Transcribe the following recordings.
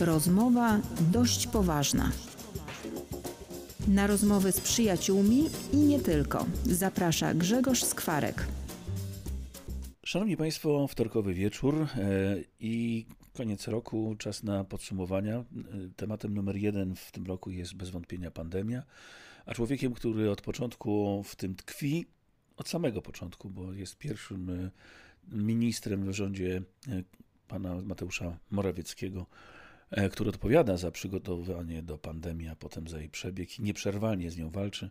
Rozmowa dość poważna. Na rozmowy z przyjaciółmi i nie tylko. Zaprasza Grzegorz Skwarek. Szanowni Państwo, wtorkowy wieczór e, i koniec roku, czas na podsumowania. E, Tematem numer jeden w tym roku jest bez wątpienia pandemia, a człowiekiem, który od początku w tym tkwi, od samego początku, bo jest pierwszym e, ministrem w rządzie pana Mateusza Morawieckiego, który odpowiada za przygotowanie do pandemii, a potem za jej przebieg i nieprzerwalnie z nią walczy.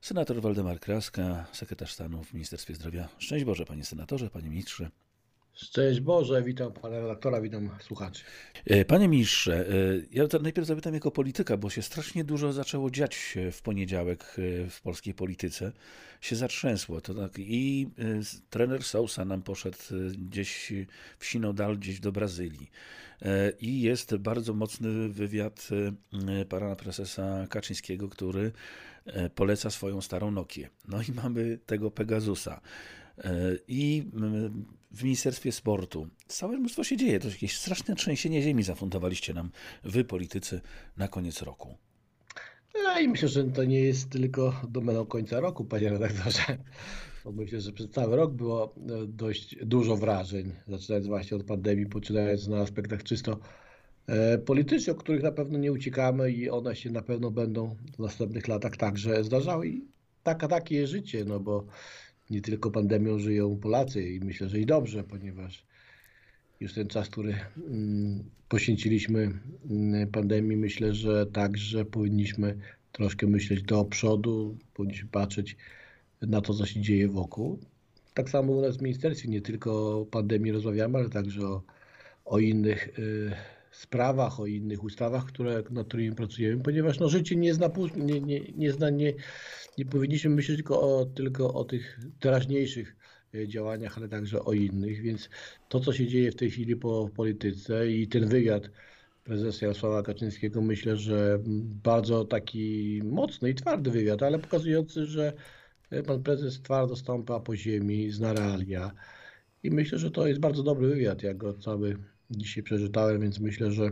Senator Waldemar Kraska, sekretarz stanu w Ministerstwie Zdrowia. Szczęść Boże, panie senatorze, panie ministrze. Szczęść Boże, witam pana redaktora, witam słuchaczy. E, panie ministrze, e, ja najpierw zapytam jako polityka, bo się strasznie dużo zaczęło dziać w poniedziałek e, w polskiej polityce. Się zatrzęsło. To tak i trener Sousa nam poszedł gdzieś w siną dal, gdzieś do Brazylii. I jest bardzo mocny wywiad pana prezesa Kaczyńskiego, który poleca swoją starą Nokię. No i mamy tego Pegasusa. I w Ministerstwie Sportu. Całe mnóstwo się dzieje. To jakieś straszne trzęsienie ziemi zafundowaliście nam wy, politycy, na koniec roku. No i myślę, że to nie jest tylko domeną końca roku, panie redaktorze. Bo myślę, że przez cały rok było e, dość dużo wrażeń, zaczynając właśnie od pandemii, poczynając na aspektach czysto e, politycznych, o których na pewno nie uciekamy i one się na pewno będą w następnych latach także zdarzały. I taka, takie życie, no bo nie tylko pandemią żyją Polacy i myślę, że i dobrze, ponieważ już ten czas, który mm, poświęciliśmy mm, pandemii, myślę, że także powinniśmy troszkę myśleć do przodu, powinniśmy patrzeć na to, co się dzieje wokół. Tak samo u nas w ministerstwie nie tylko o pandemii rozmawiamy, ale także o, o innych y, sprawach, o innych ustawach, które, nad którymi pracujemy, ponieważ no, życie nie zna, nie, nie, nie, zna nie, nie powinniśmy myśleć tylko o, tylko o tych teraźniejszych e, działaniach, ale także o innych, więc to, co się dzieje w tej chwili po polityce i ten wywiad prezesa Jarosława Kaczyńskiego, myślę, że bardzo taki mocny i twardy wywiad, ale pokazujący, że e, pan prezes twardo stąpa po ziemi, zna realia. I myślę, że to jest bardzo dobry wywiad, jak go cały dzisiaj przeczytałem, więc myślę, że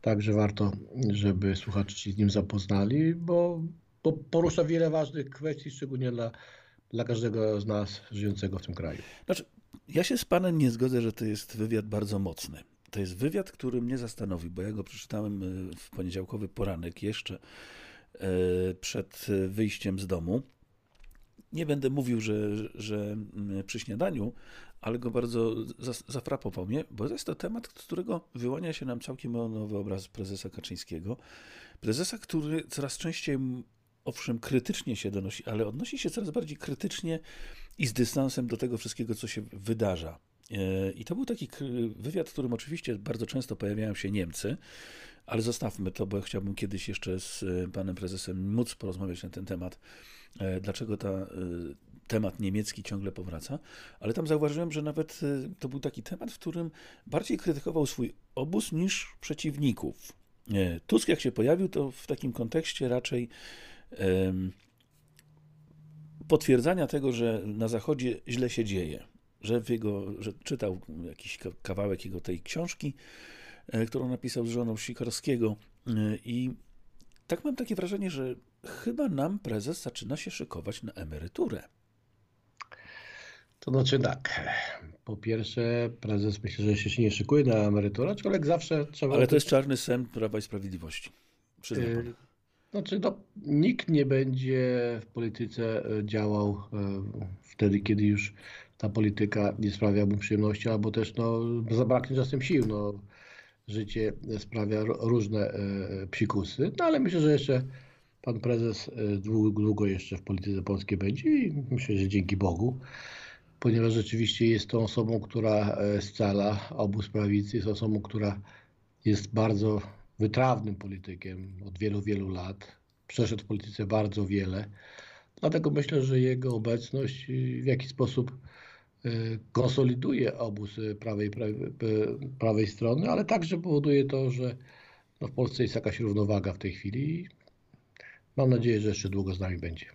także warto, żeby słuchacze się z nim zapoznali, bo, bo porusza wiele ważnych kwestii, szczególnie dla, dla każdego z nas żyjącego w tym kraju. Znaczy, ja się z panem nie zgodzę, że to jest wywiad bardzo mocny. To jest wywiad, który mnie zastanowi, bo ja go przeczytałem e, w poniedziałkowy poranek jeszcze e, przed wyjściem z domu. Nie będę mówił, że, że przy śniadaniu, ale go bardzo zafrapował mnie, bo jest to temat, z którego wyłania się nam całkiem nowy obraz prezesa Kaczyńskiego. Prezesa, który coraz częściej, owszem, krytycznie się donosi, ale odnosi się coraz bardziej krytycznie i z dystansem do tego wszystkiego, co się wydarza. E, I to był taki wywiad, w którym oczywiście bardzo często pojawiają się Niemcy, ale zostawmy to, bo chciałbym kiedyś jeszcze z e, panem prezesem móc porozmawiać na ten temat, e, dlaczego ta temat niemiecki ciągle powraca, ale tam zauważyłem, że nawet to był taki temat, w którym bardziej krytykował swój obóz niż przeciwników. Tusk jak się pojawił, to w takim kontekście raczej potwierdzania tego, że na Zachodzie źle się dzieje że, jego, że czytał jakiś kawałek jego tej książki, e, którą napisał z żoną Sikorskiego e, i tak mam takie wrażenie, że chyba nam prezes zaczyna się szykować na emeryturę. To znaczy tak. Po pierwsze, prezes myślę, że się nie szykuje na emeryturę, aczkolwiek zawsze trzeba. Ale to jest czarny sen Prawa i Sprawiedliwości. Przyznam yy, Znaczy, no, nikt nie będzie w polityce działał wtedy, kiedy już ta polityka nie sprawia mu przyjemności, albo też no, zabraknie czasem sił. No, życie sprawia różne e, psikusy, no ale myślę, że jeszcze pan prezes długo, długo jeszcze w polityce polskiej będzie i myślę, że dzięki Bogu, ponieważ rzeczywiście jest tą osobą, która e, scala obóz prawicy, jest osobą, która jest bardzo wytrawnym politykiem od wielu, wielu lat. Przeszedł w polityce bardzo wiele. Dlatego myślę, że jego obecność w jakiś sposób Y, konsoliduje obóz prawej, prawej, prawej strony, ale także powoduje to, że no w Polsce jest jakaś równowaga w tej chwili mam nadzieję, że jeszcze długo z nami będzie.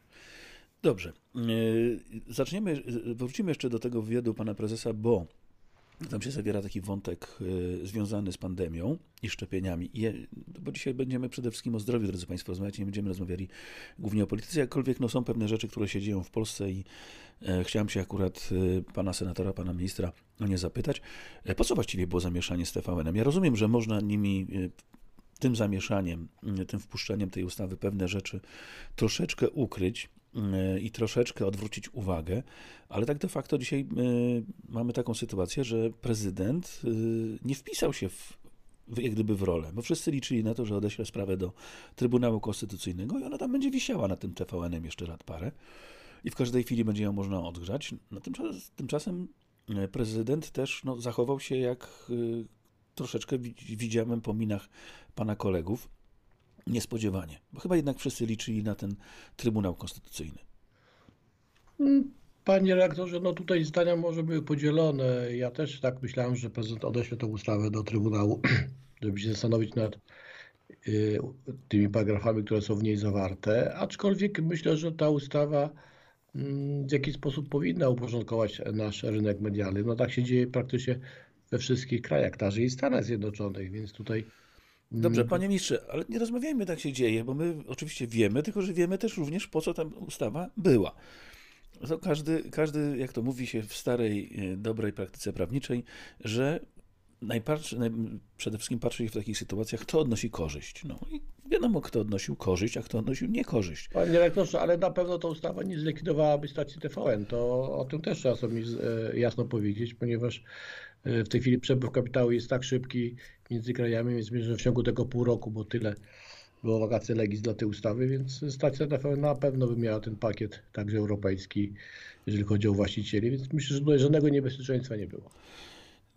Dobrze. Y, zaczniemy, wrócimy jeszcze do tego wywiadu pana prezesa, bo Tam się zawiera taki wątek y, związany z pandemią i szczepieniami. Bo dzisiaj będziemy przede wszystkim o zdrowiu, drodzy Państwo, rozmawiać. Nie będziemy rozmawiali głównie o polityce, jakkolwiek no, są pewne rzeczy, które się dzieją w Polsce i e, chciałem się akurat e, pana senatora, pana ministra o nie zapytać. E, po co właściwie było zamieszanie z TVN-em? Ja rozumiem, że można nimi, e, tym zamieszaniem, e, tym wpuszczeniem tej ustawy pewne rzeczy troszeczkę ukryć e, i troszeczkę odwrócić uwagę, ale tak de facto dzisiaj e, mamy taką sytuację, że prezydent e, nie wpisał się w, jak gdyby w rolę, bo wszyscy liczyli na to, że odeśle sprawę do Trybunału Konstytucyjnego i ona tam będzie wisiała na tym TVN-em jeszcze lat parę i w każdej chwili będzie ją można odgrzać. No, tymczas, tymczasem prezydent też no, zachował się jak y, troszeczkę wi- widziałem po minach pana kolegów niespodziewanie, bo chyba jednak wszyscy liczyli na ten Trybunał Konstytucyjny. Panie redaktorze, no tutaj zdania może były podzielone. Ja też tak myślałem, że prezydent odeśle tę ustawę do Trybunału, żeby się zastanowić nad y, tymi paragrafami, które są w niej zawarte. Aczkolwiek myślę, że ta ustawa mm, w jakiś sposób powinna uporządkować nasz rynek medialny. No tak się dzieje praktycznie we wszystkich krajach, także i Stanach Zjednoczonych, więc tutaj Dobrze, mm, panie ministrze, ale nie rozmawiajmy tak się dzieje, bo my oczywiście wiemy, tylko że wiemy też również po co ta ustawa była. To każdy, każdy, jak to mówi się w starej, e, dobrej praktyce prawniczej, że najpatrzy, naj, przede wszystkim patrzy się w takich sytuacjach, kto odnosi korzyść. No i wiadomo, kto odnosił korzyść, a kto odnosił niekorzyść. Panie redaktorze, ale na pewno ta ustawa nie zlikwidowałaby stacji TVN. To o tym też trzeba sobie e, jasno powiedzieć, ponieważ w tej chwili przepływ kapitału jest tak szybki między krajami, więc myślę, że w ciągu tego pół roku, bo tyle było wakacji legis dla tej ustawy, więc stacja TVN na pewno by miała ten pakiet także europejski, jeżeli chodzi o właścicieli, więc myślę, że tutaj żadnego niebezpieczeństwa nie było.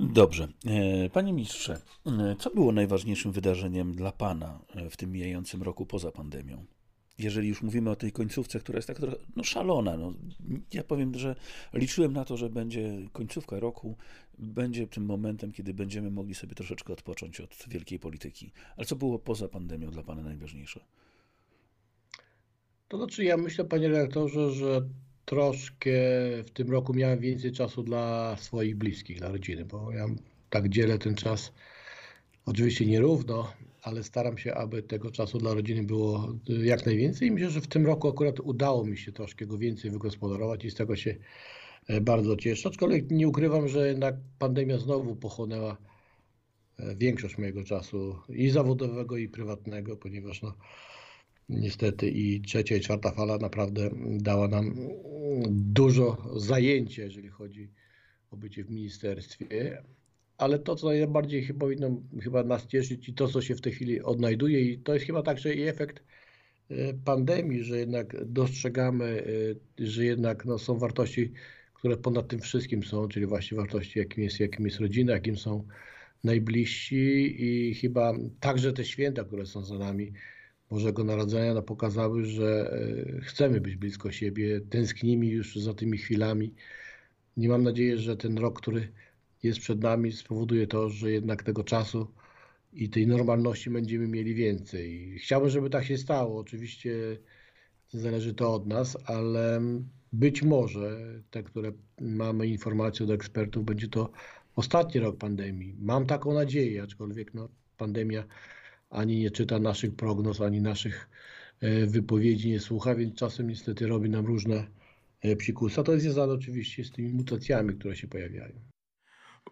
Dobrze. E, Panie ministrze, e, co było najważniejszym wydarzeniem dla pana e, w tym mijającym roku poza pandemią? Jeżeli już mówimy o tej końcówce, która jest tak trochę no, szalona, no, ja powiem, że liczyłem na to, że będzie końcówka roku, będzie tym momentem, kiedy będziemy mogli sobie troszeczkę odpocząć od wielkiej polityki. Ale co było poza pandemią dla pana najważniejsze? To znaczy, ja myślę, panie redaktorze, że troszkę w tym roku miałem więcej czasu dla swoich bliskich, dla rodziny, bo ja tak dzielę ten czas oczywiście nierówno, ale staram się, aby tego czasu dla rodziny było y, jak najwięcej i myślę, że w tym roku akurat udało mi się troszkę go więcej wygospodarować i z tego się e, bardzo cieszę. Aczkolwiek nie ukrywam, że jednak pandemia znowu pochłonęła e, większość mojego czasu i zawodowego, i prywatnego, ponieważ no, Niestety i trzecia i czwarta fala naprawdę dała nam dużo zajęcia, jeżeli chodzi o bycie w ministerstwie. Ale to, co najbardziej powinno chyba nas cieszyć i to, co się w tej chwili odnajduje, i to jest chyba także i efekt e, pandemii, że jednak dostrzegamy, e, że jednak no, są wartości, które ponad tym wszystkim są, czyli właśnie wartości, jakim jest, jakim jest rodzina, jakim są najbliżsi i chyba także te święta, które są za nami, Bożego Narodzenia no, pokazały, że e, chcemy być blisko siebie, tęsknimy już za tymi chwilami. I mam nadzieję, że ten rok, który jest przed nami, spowoduje to, że jednak tego czasu i tej normalności będziemy mieli więcej. Chciałbym, żeby tak się stało. Oczywiście zależy to od nas, ale być może te, które mamy informacje od ekspertów, będzie to ostatni rok pandemii. Mam taką nadzieję, aczkolwiek no, pandemia ani nie czyta naszych prognoz, ani naszych e, wypowiedzi nie słucha, więc czasem niestety robi nam różne e, psikusy. A to jest związane oczywiście z tymi mutacjami, które się pojawiają.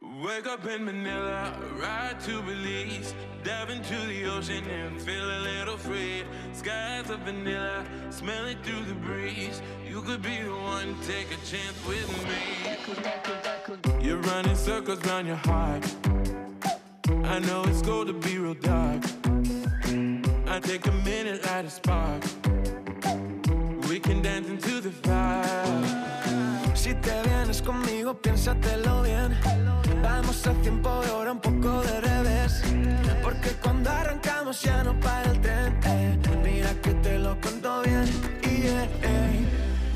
Wake up in Manila, ride to Belize, dive into the ocean and feel a little free. Skies of vanilla, smell it through the breeze. You could be the one, take a chance with me. You're running circles round your heart. I know it's going to be real dark. I take a minute, light a spark. We can dance into the fire. Si te vienes conmigo, piénsatelo bien. Vamos a tiempo de hora, un poco de revés. Porque cuando arrancamos ya no para el tren. eh. Mira que te lo cuento bien. Y yeah, eh.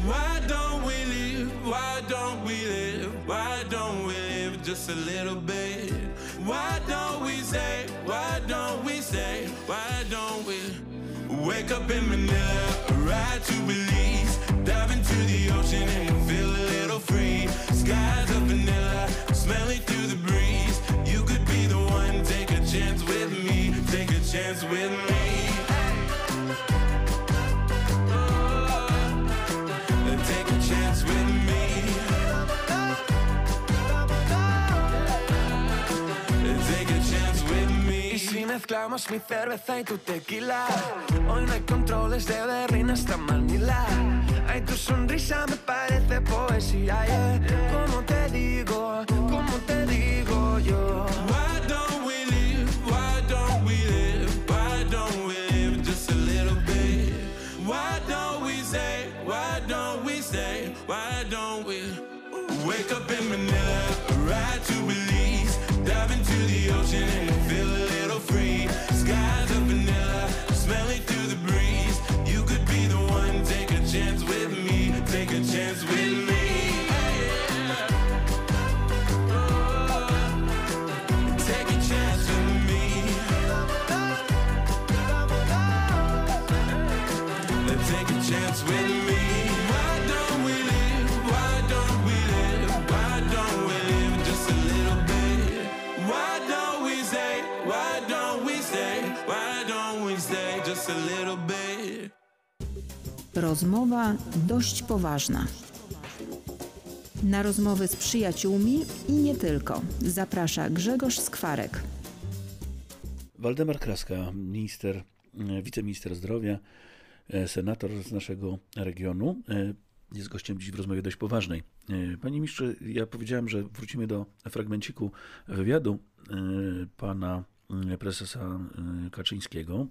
Why don't we live? Why don't we live? Why don't we live just a little bit? Why don't we say? Why don't we say? Why don't we wake up in Manila, ride to Belize, dive into the ocean and feel a little free? Skies of vanilla, smelly through the breeze. You could be the one, take a chance with me, take a chance with me. Mezclamos mi cerveza y tu tequila Hoy no hay controles de Berlín hasta Manila Ay, tu sonrisa me parece poesía. ¿Cómo te digo? ¿Cómo te digo Rozmowa dość poważna. Na rozmowy z przyjaciółmi i nie tylko. Zaprasza Grzegorz Skwarek. Waldemar Kraska, minister, wiceminister zdrowia, e, senator z naszego regionu, e, jest gościem dziś w rozmowie dość poważnej. E, Panie ministrze, ja powiedziałem, że wrócimy do fragmenciku wywiadu pana prezesa Kaczyńskiego,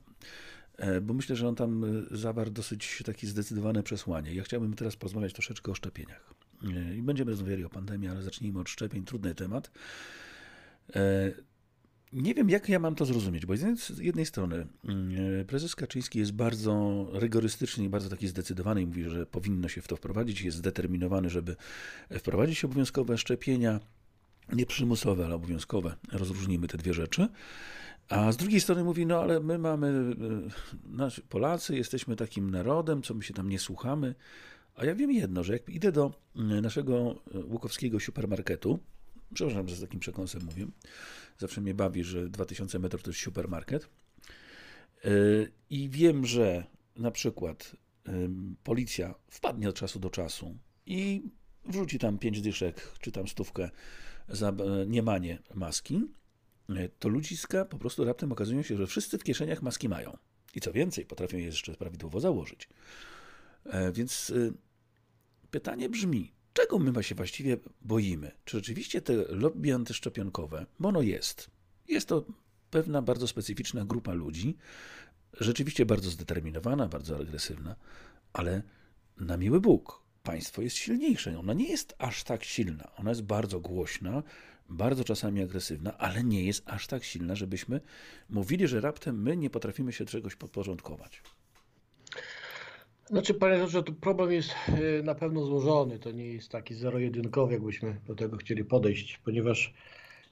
bo myślę, że on tam e, zawarł dosyć takie zdecydowane przesłanie. Ja chciałbym teraz porozmawiać troszeczkę o szczepieniach. E, I będziemy rozmawiali o pandemii, ale zacznijmy od szczepień. Trudny temat. E, nie wiem, jak ja mam to zrozumieć, bo z jednej- strony mm, prezes Kaczyński jest bardzo rygorystyczny i bardzo taki zdecydowany i mówi, że powinno się w to wprowadzić, jest zdeterminowany, żeby wprowadzić obowiązkowe szczepienia, nie przymusowe, ale obowiązkowe. Rozróżnimy te dwie rzeczy. A z drugiej strony mówi, no ale my mamy, e, nasi Polacy, jesteśmy takim narodem, co my się tam nie słuchamy. A ja wiem jedno, że jak idę do mm, naszego e, łukowskiego supermarketu, przepraszam, że z takim przekąsem mówię, zawsze mnie bawi, że 2000 metrów to jest supermarket. I wiem, że na przykład policja wpadnie od czasu do czasu i wrzuci tam pięć dyszek, czy tam stówkę za e, niemanie maski, to ludziska po prostu raptem okazują się, że wszyscy w kieszeniach maski mają. I co więcej, potrafią je jeszcze prawidłowo założyć. E, Więc y, pytanie brzmi, czego my się właściwie boimy? Czy rzeczywiście te lobby antyszczepionkowe, bo ono jest, jest to pewna bardzo specyficzna grupa ludzi, rzeczywiście bardzo zdeterminowana, bardzo agresywna, ale na miły Bóg, państwo jest silniejsze. Ona nie jest aż tak silna. Ona jest bardzo głośna, bardzo czasami agresywna, ale nie jest aż tak silna, żebyśmy mówili, że raptem my nie potrafimy się czegoś podporządkować. Znaczy, panie doktorze, to problem jest e, na pewno złożony. To nie jest taki zero-jedynkowy, jakbyśmy do tego chcieli podejść, ponieważ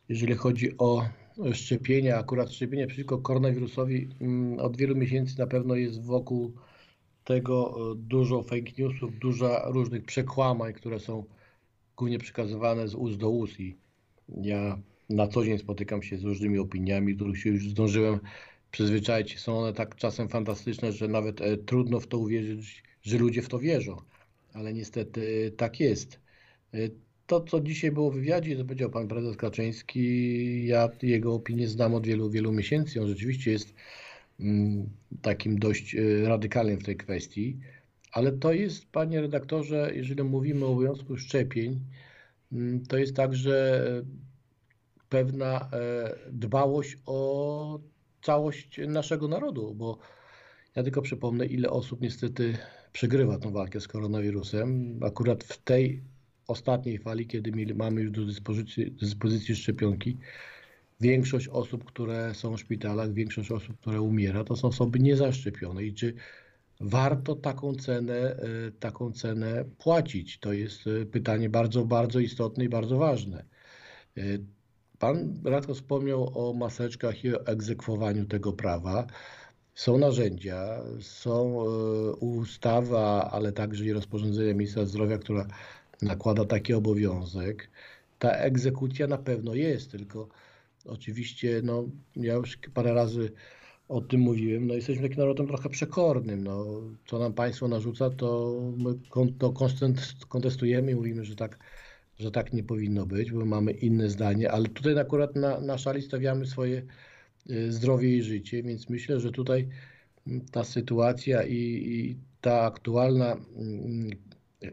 jeżeli chodzi o szczepienia, akurat szczepienie przeciwko koronawirusowi, mm, od wielu miesięcy na pewno jest wokół tego e, dużo fake newsów, dużo różnych przekłamań, które są głównie przekazywane z ust do ust. I ja na co dzień spotykam się z różnymi opiniami, których się już zdążyłem przyzwyczaić. Są one tak czasem fantastyczne, że nawet e, trudno w to uwierzyć, że ludzie w to wierzą. Ale niestety e, tak jest. E, To, co dzisiaj było w wywiadzie, to powiedział pan prezes Kaczyński, ja jego opinię znam od wielu, wielu miesięcy. On rzeczywiście jest mm, takim dość e, radykalnym w tej kwestii. Ale to jest, panie redaktorze, jeżeli mówimy o obowiązku szczepień, to jest także e, pewna e, dbałość o całość naszego narodu, bo ja tylko przypomnę, ile osób niestety przegrywa tą walkę z koronawirusem. Akurat w tej ostatniej fali, kiedy mamy już do dyspozycji, dyspozycji szczepionki, większość osób, które są w szpitalach, większość osób, które umiera, to są osoby niezaszczepione. I czy warto taką cenę, e, taką cenę płacić? To jest e, pytanie bardzo, bardzo istotne i bardzo ważne. E, Pan Radko wspomniał o maseczkach i o egzekwowaniu tego prawa. Są narzędzia, są ustawa, ale także i rozporządzenie ministra zdrowia, która nakłada taki obowiązek. Ta egzekucja na pewno jest, tylko oczywiście no, ja już parę razy o tym mówiłem, no jesteśmy takim narodem trochę przekornym. No, co nam państwo narzuca, to my to kontestujemy i mówimy, że tak, że tak nie powinno być, bo mamy inne zdanie, ale tutaj akurat na, na szali stawiamy swoje y, zdrowie i życie, więc myślę, że tutaj ta sytuacja i, i ta aktualna mm,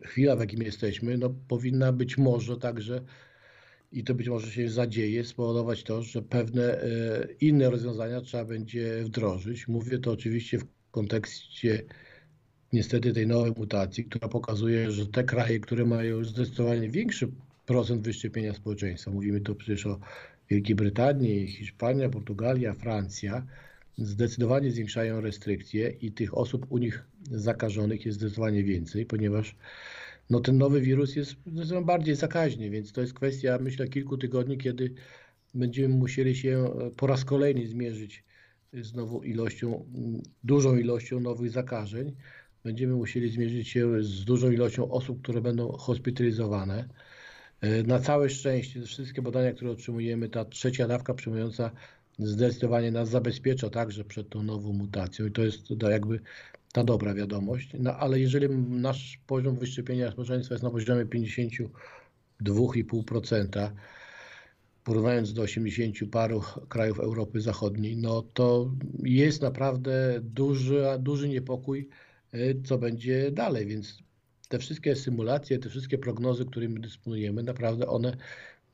chwila, w jakim jesteśmy, no, powinna być może także i to być może się zadzieje, spowodować to, że pewne e, inne rozwiązania trzeba będzie wdrożyć. Mówię to oczywiście w kontekście niestety tej nowej mutacji, która pokazuje, że te kraje, które mają zdecydowanie większy procent wyszczepienia społeczeństwa, mówimy tu przecież o Wielkiej Brytanii, Hiszpania, Portugalia, Francja, zdecydowanie zwiększają restrykcje i tych osób u nich zakażonych jest zdecydowanie więcej, ponieważ no ten nowy wirus jest zdecydowanie bardziej zakaźny, więc to jest kwestia, myślę, kilku tygodni, kiedy będziemy musieli się e, po raz kolejny zmierzyć z nową ilością, dużą ilością nowych zakażeń. Będziemy musieli zmierzyć się z dużą ilością osób, które będą hospitalizowane. E, na całe szczęście, wszystkie badania, które otrzymujemy, ta trzecia dawka przyjmująca zdecydowanie nas zabezpiecza także przed tą nową mutacją i to jest to jakby ta dobra wiadomość. No ale jeżeli nasz poziom wyszczepienia społeczeństwa jest na poziomie 52,5%, porównując do 80 paru krajów Europy Zachodniej, no to jest naprawdę duży, duży niepokój, y, co będzie dalej, więc te wszystkie symulacje, te wszystkie prognozy, którymi dysponujemy, naprawdę one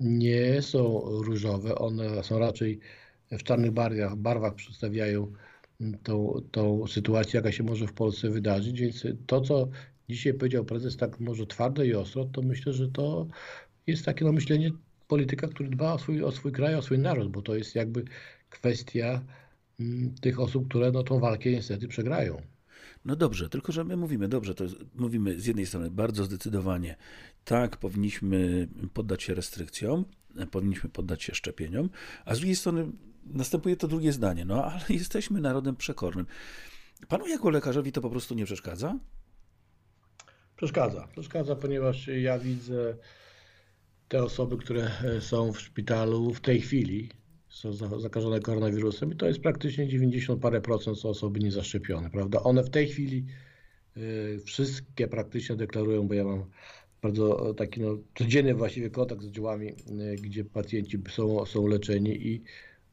nie są różowe, one są raczej w czarnych barwach, barwach przedstawiają tą, tą sytuację, jaka się może w Polsce wydarzyć. Więc to, co dzisiaj powiedział prezes tak może twardo i ostro, to myślę, że to jest takie no, myślenie polityka, który dba o swój, o swój kraj, o swój naród, bo to jest jakby kwestia m, tych osób, które no, tą walkę niestety przegrają. No dobrze, tylko że my mówimy, dobrze, to jest, mówimy z jednej strony bardzo zdecydowanie, tak, powinniśmy poddać się restrykcjom, powinniśmy poddać się szczepieniom, a z drugiej strony następuje to drugie zdanie, no ale jesteśmy narodem przekornym. Panu jako lekarzowi to po prostu nie przeszkadza? Przeszkadza. Przeszkadza, ponieważ ja widzę te osoby, które są w szpitalu w tej chwili, są zakażone koronawirusem i to jest praktycznie 90 parę procent są osoby niezaszczepione, prawda? One w tej chwili y, wszystkie praktycznie deklarują, bo ja mam bardzo taki no, codzienny właściwie kontakt z oddziałami, y, gdzie pacjenci są, są leczeni i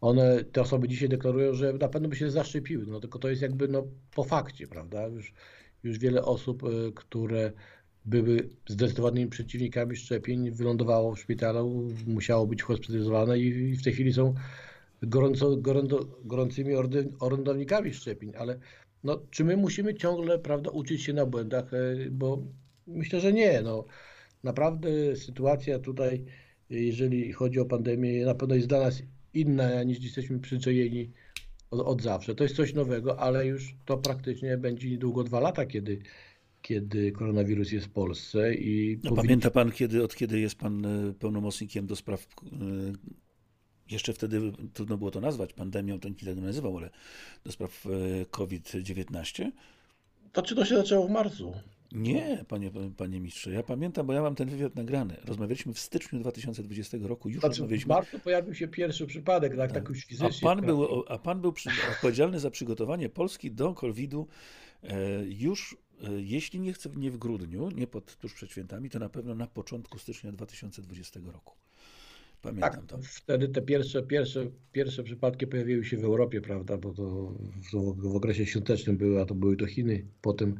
one, te osoby dzisiaj deklarują, że na pewno by się zaszczepiły, no tylko to jest jakby no, po fakcie, prawda? Już, już wiele osób, y, które były zdecydowanymi przeciwnikami szczepień, wylądowało w szpitalu, musiało być hospitalizowane i w tej chwili są gorąco, gorąco, gorącymi orędownikami szczepień, ale no, czy my musimy ciągle prawda, uczyć się na błędach, y, bo myślę, że nie. No, naprawdę sytuacja tutaj, jeżeli chodzi o pandemię, na pewno jest dla nas inna niż jesteśmy przyzwyczajeni od, od, zawsze. To jest coś nowego, ale już to praktycznie będzie niedługo dwa lata, kiedy, kiedy koronawirus jest w Polsce. I no, powinni... Pamięta pan, kiedy, od kiedy jest pan e, pełnomocnikiem do spraw. E, jeszcze wtedy trudno było to nazwać pandemią, to nikt tego nazywał, ale do spraw e, COVID-19? To czy to się zaczęło w marcu? Nie, panie, panie mistrze, ja pamiętam, bo ja mam ten wywiad nagrany. Rozmawialiśmy w styczniu 2020 roku. Już znaczy, rozmawialiśmy. W marcu pojawił się pierwszy przypadek, tak, tak. już fizycznie. A pan był, a pan był przy, odpowiedzialny za przygotowanie Polski do COVID-u e, już, e, jeśli nie chcę, nie w grudniu, nie pod, tuż przed świętami, to na pewno na początku stycznia 2020 roku. Pamiętam tak, to. Wtedy te pierwsze, pierwsze, pierwsze przypadki pojawiły się w Europie, prawda, bo to w, w okresie świątecznym były, a to były to Chiny. Potem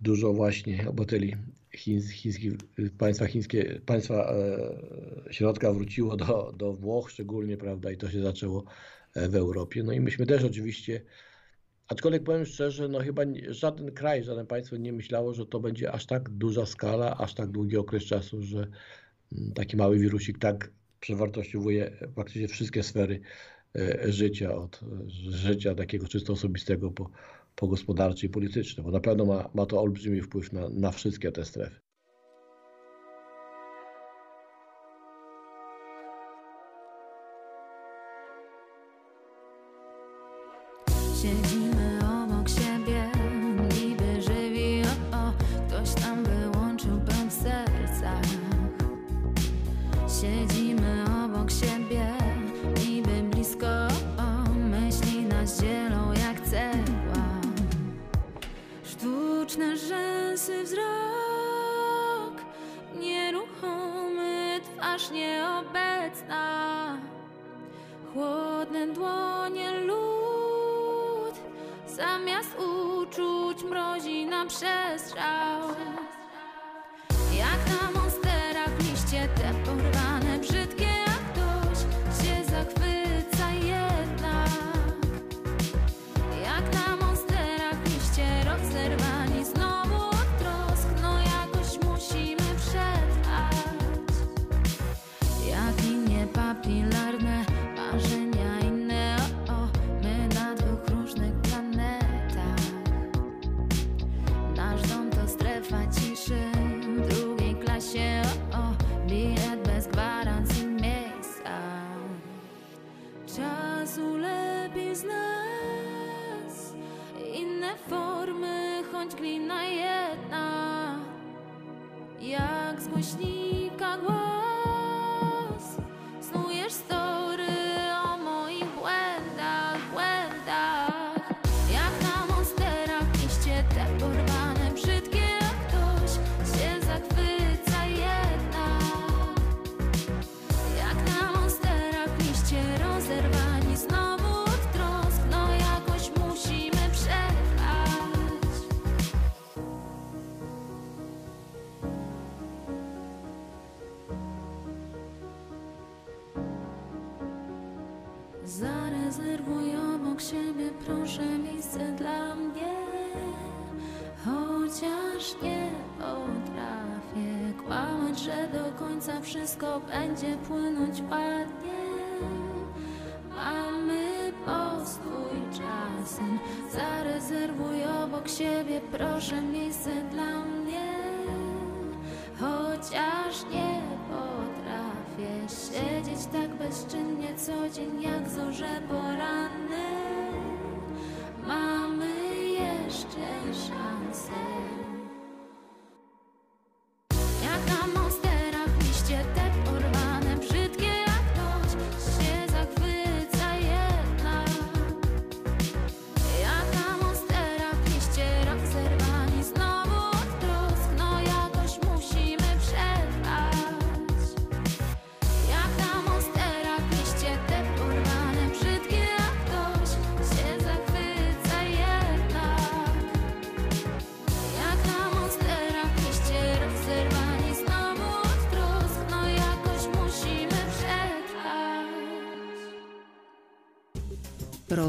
dużo właśnie obywateli chińskich, państwa chińskie, państwa e, środka wróciło do, do Włoch szczególnie, prawda, i to się zaczęło e, w Europie. No i myśmy też oczywiście, aczkolwiek powiem szczerze, no chyba żaden kraj, żaden państwo nie myślało, że to będzie aż tak duża skala, aż tak długi okres czasu, że mm, taki mały wirusik tak przewartościowuje praktycznie wszystkie sfery e, życia, od życia takiego czysto osobistego po, pogospodarcze i polityczne, bo na pewno ma, ma to olbrzymi wpływ na, na wszystkie te strefy. Jak wszystko będzie płynąć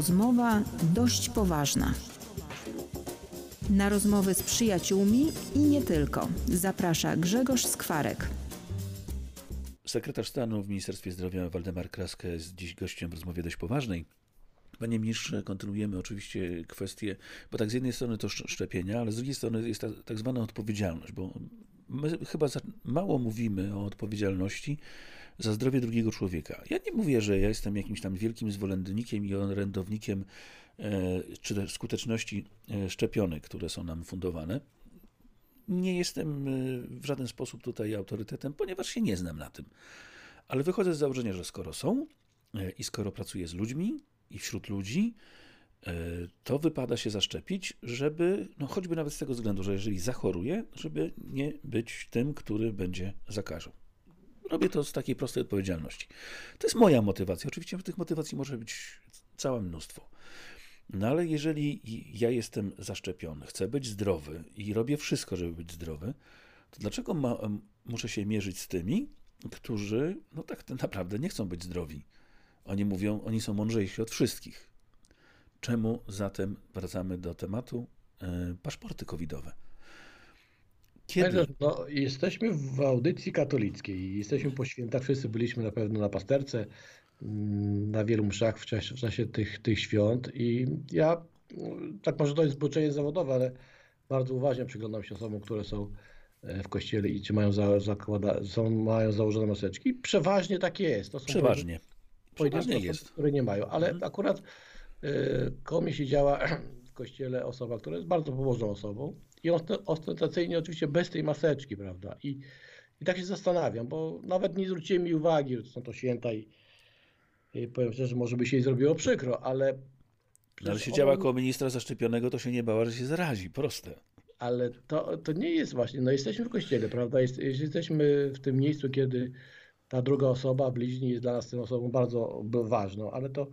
Rozmowa dość poważna. Na rozmowy z przyjaciółmi i nie tylko. Zaprasza Grzegorz Skwarek. Sekretarz stanu w Ministerstwie Zdrowia Waldemar Kraska jest dziś gościem w rozmowie dość poważnej. Panie ministrze, kontynuujemy oczywiście kwestię, bo tak z jednej strony to sz- szczepienia, ale z drugiej strony jest ta tak zwana odpowiedzialność, bo my chyba mało mówimy o odpowiedzialności za zdrowie drugiego człowieka. Ja nie mówię, że ja jestem jakimś tam wielkim zwolennikiem i orędownikiem e, czy też skuteczności e, szczepionek, które są nam fundowane. Nie jestem e, w żaden sposób tutaj autorytetem, ponieważ się nie znam na tym. Ale wychodzę z założenia, że skoro są i skoro pracuję z ludźmi i wśród ludzi, to wypada się zaszczepić, żeby, no choćby nawet z tego względu, że jeżeli zachoruję, żeby nie być tym, który będzie zakażał. Robię to z takiej prostej odpowiedzialności. To jest moja motywacja. Oczywiście tych motywacji może być całe mnóstwo. No ale jeżeli ja jestem zaszczepiony, chcę być zdrowy i robię wszystko, żeby być zdrowy, to dlaczego ma, muszę się mierzyć z tymi, którzy no tak naprawdę nie chcą być zdrowi? Oni mówią, oni są mądrzejsi od wszystkich. Czemu zatem wracamy do tematu e, paszporty covidowe? Kiedy? No, jesteśmy w audycji katolickiej jesteśmy po świętach. Wszyscy byliśmy na pewno na pasterce, mm, na wielu mszach w czasie, w czasie tych, tych świąt. I ja, tak może to jest zboczenie zawodowe, ale bardzo uważnie przyglądam się osobom, które są e, w kościele i czy mają, za, zakłada, są, mają założone maseczki. Przeważnie tak jest. To są Przeważnie. Przeważnie osoby, jest. które nie mają, ale Mhm. akurat y, koło mnie siedziała w kościele osoba, która jest bardzo pobożną osobą i ost- ostentacyjnie oczywiście bez tej maseczki, prawda? I, I tak się zastanawiam, bo nawet nie zwróciłem mi uwagi, że są to święta i, i powiem szczerze, może by się jej zrobiło przykro, ale Ale przecież siedziała ona- koło ministra zaszczepionego, to się nie bała, że się zarazi. Proste. Ale to, to nie jest właśnie, no jesteśmy w kościele, prawda? Jest, jesteśmy w tym miejscu, kiedy ta druga osoba, bliźni jest dla nas tą osobą bardzo ważną, ale to,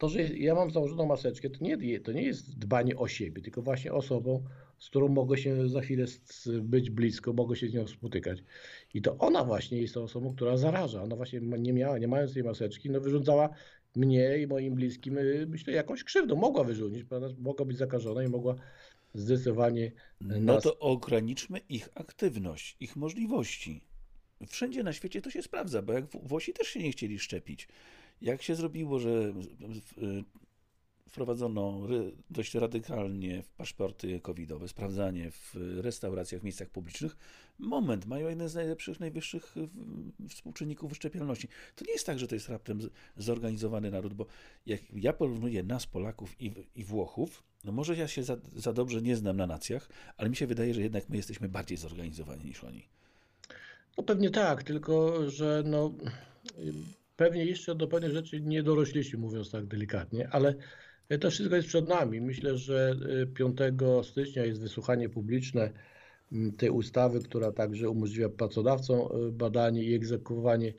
to że ja mam założoną maseczkę, to nie, to nie jest dbanie o siebie, tylko właśnie osobą, z którą mogę się za chwilę być blisko, mogę się z nią spotykać. I to ona właśnie jest tą osobą, która zaraża. Ona właśnie nie miała, nie mając tej maseczki, no wyrządzała mnie i moim bliskim, y, myślę, jakąś krzywdą. Mogła wyrządzić, mogła być zakażona i mogła zdecydowanie No nas to ograniczmy ich aktywność, ich możliwości. Wszędzie na świecie to się sprawdza, bo jak Włosi też się nie chcieli szczepić. Jak się zrobiło, że w- wprowadzono dość radykalnie w paszporty covidowe, sprawdzanie w restauracjach, w miejscach publicznych, moment, mają jeden z najlepszych, najwyższych współczynników wyszczepialności. To nie jest tak, że to jest raptem zorganizowany naród, bo jak ja porównuję nas, Polaków i, i Włochów, no może ja się za, za dobrze nie znam na nacjach, ale mi się wydaje, że jednak my jesteśmy bardziej zorganizowani niż oni. No pewnie tak, tylko że no, y, pewnie jeszcze do pewnych rzeczy nie dorośliśmy, mówiąc tak delikatnie, ale to wszystko jest przed nami. Myślę, że y, 5 stycznia jest wysłuchanie publiczne tej ustawy, która także umożliwia pracodawcom y, badanie i egzekwowanie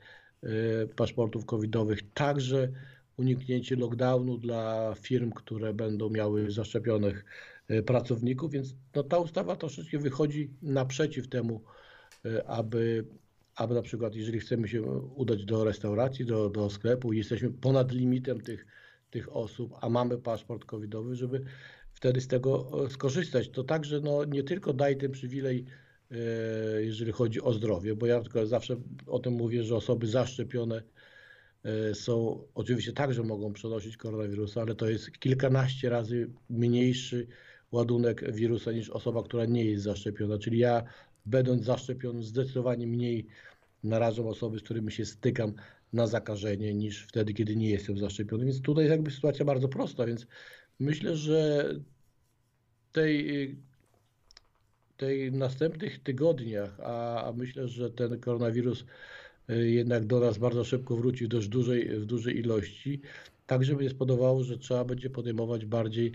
paszportów covidowych, także uniknięcie lockdownu dla firm, które będą miały zaszczepionych pracowników, więc no, ta ustawa troszeczkę wychodzi naprzeciw temu, aby, aby na przykład, jeżeli chcemy się udać do restauracji, do, do sklepu i jesteśmy ponad limitem tych, tych osób, a mamy paszport covidowy, żeby wtedy z tego e, skorzystać. To także no, nie tylko daje ten przywilej, e, jeżeli chodzi o zdrowie, bo ja tylko zawsze o tym mówię, że osoby zaszczepione e, są, oczywiście także mogą przenosić koronawirusa, ale to jest kilkanaście razy mniejszy ładunek wirusa niż osoba, która nie jest zaszczepiona. Czyli ja, będąc zaszczepiony, zdecydowanie mniej narażam osoby, z którymi się stykam na zakażenie niż wtedy, kiedy nie jestem zaszczepiony. Więc tutaj jest jakby sytuacja bardzo prosta, więc myślę, że tej, tej następnych tygodniach, a, a myślę, że ten koronawirus y, jednak do nas bardzo szybko wróci w dość dużej, w dużej ilości, także będzie spowodowało, że trzeba będzie podejmować bardziej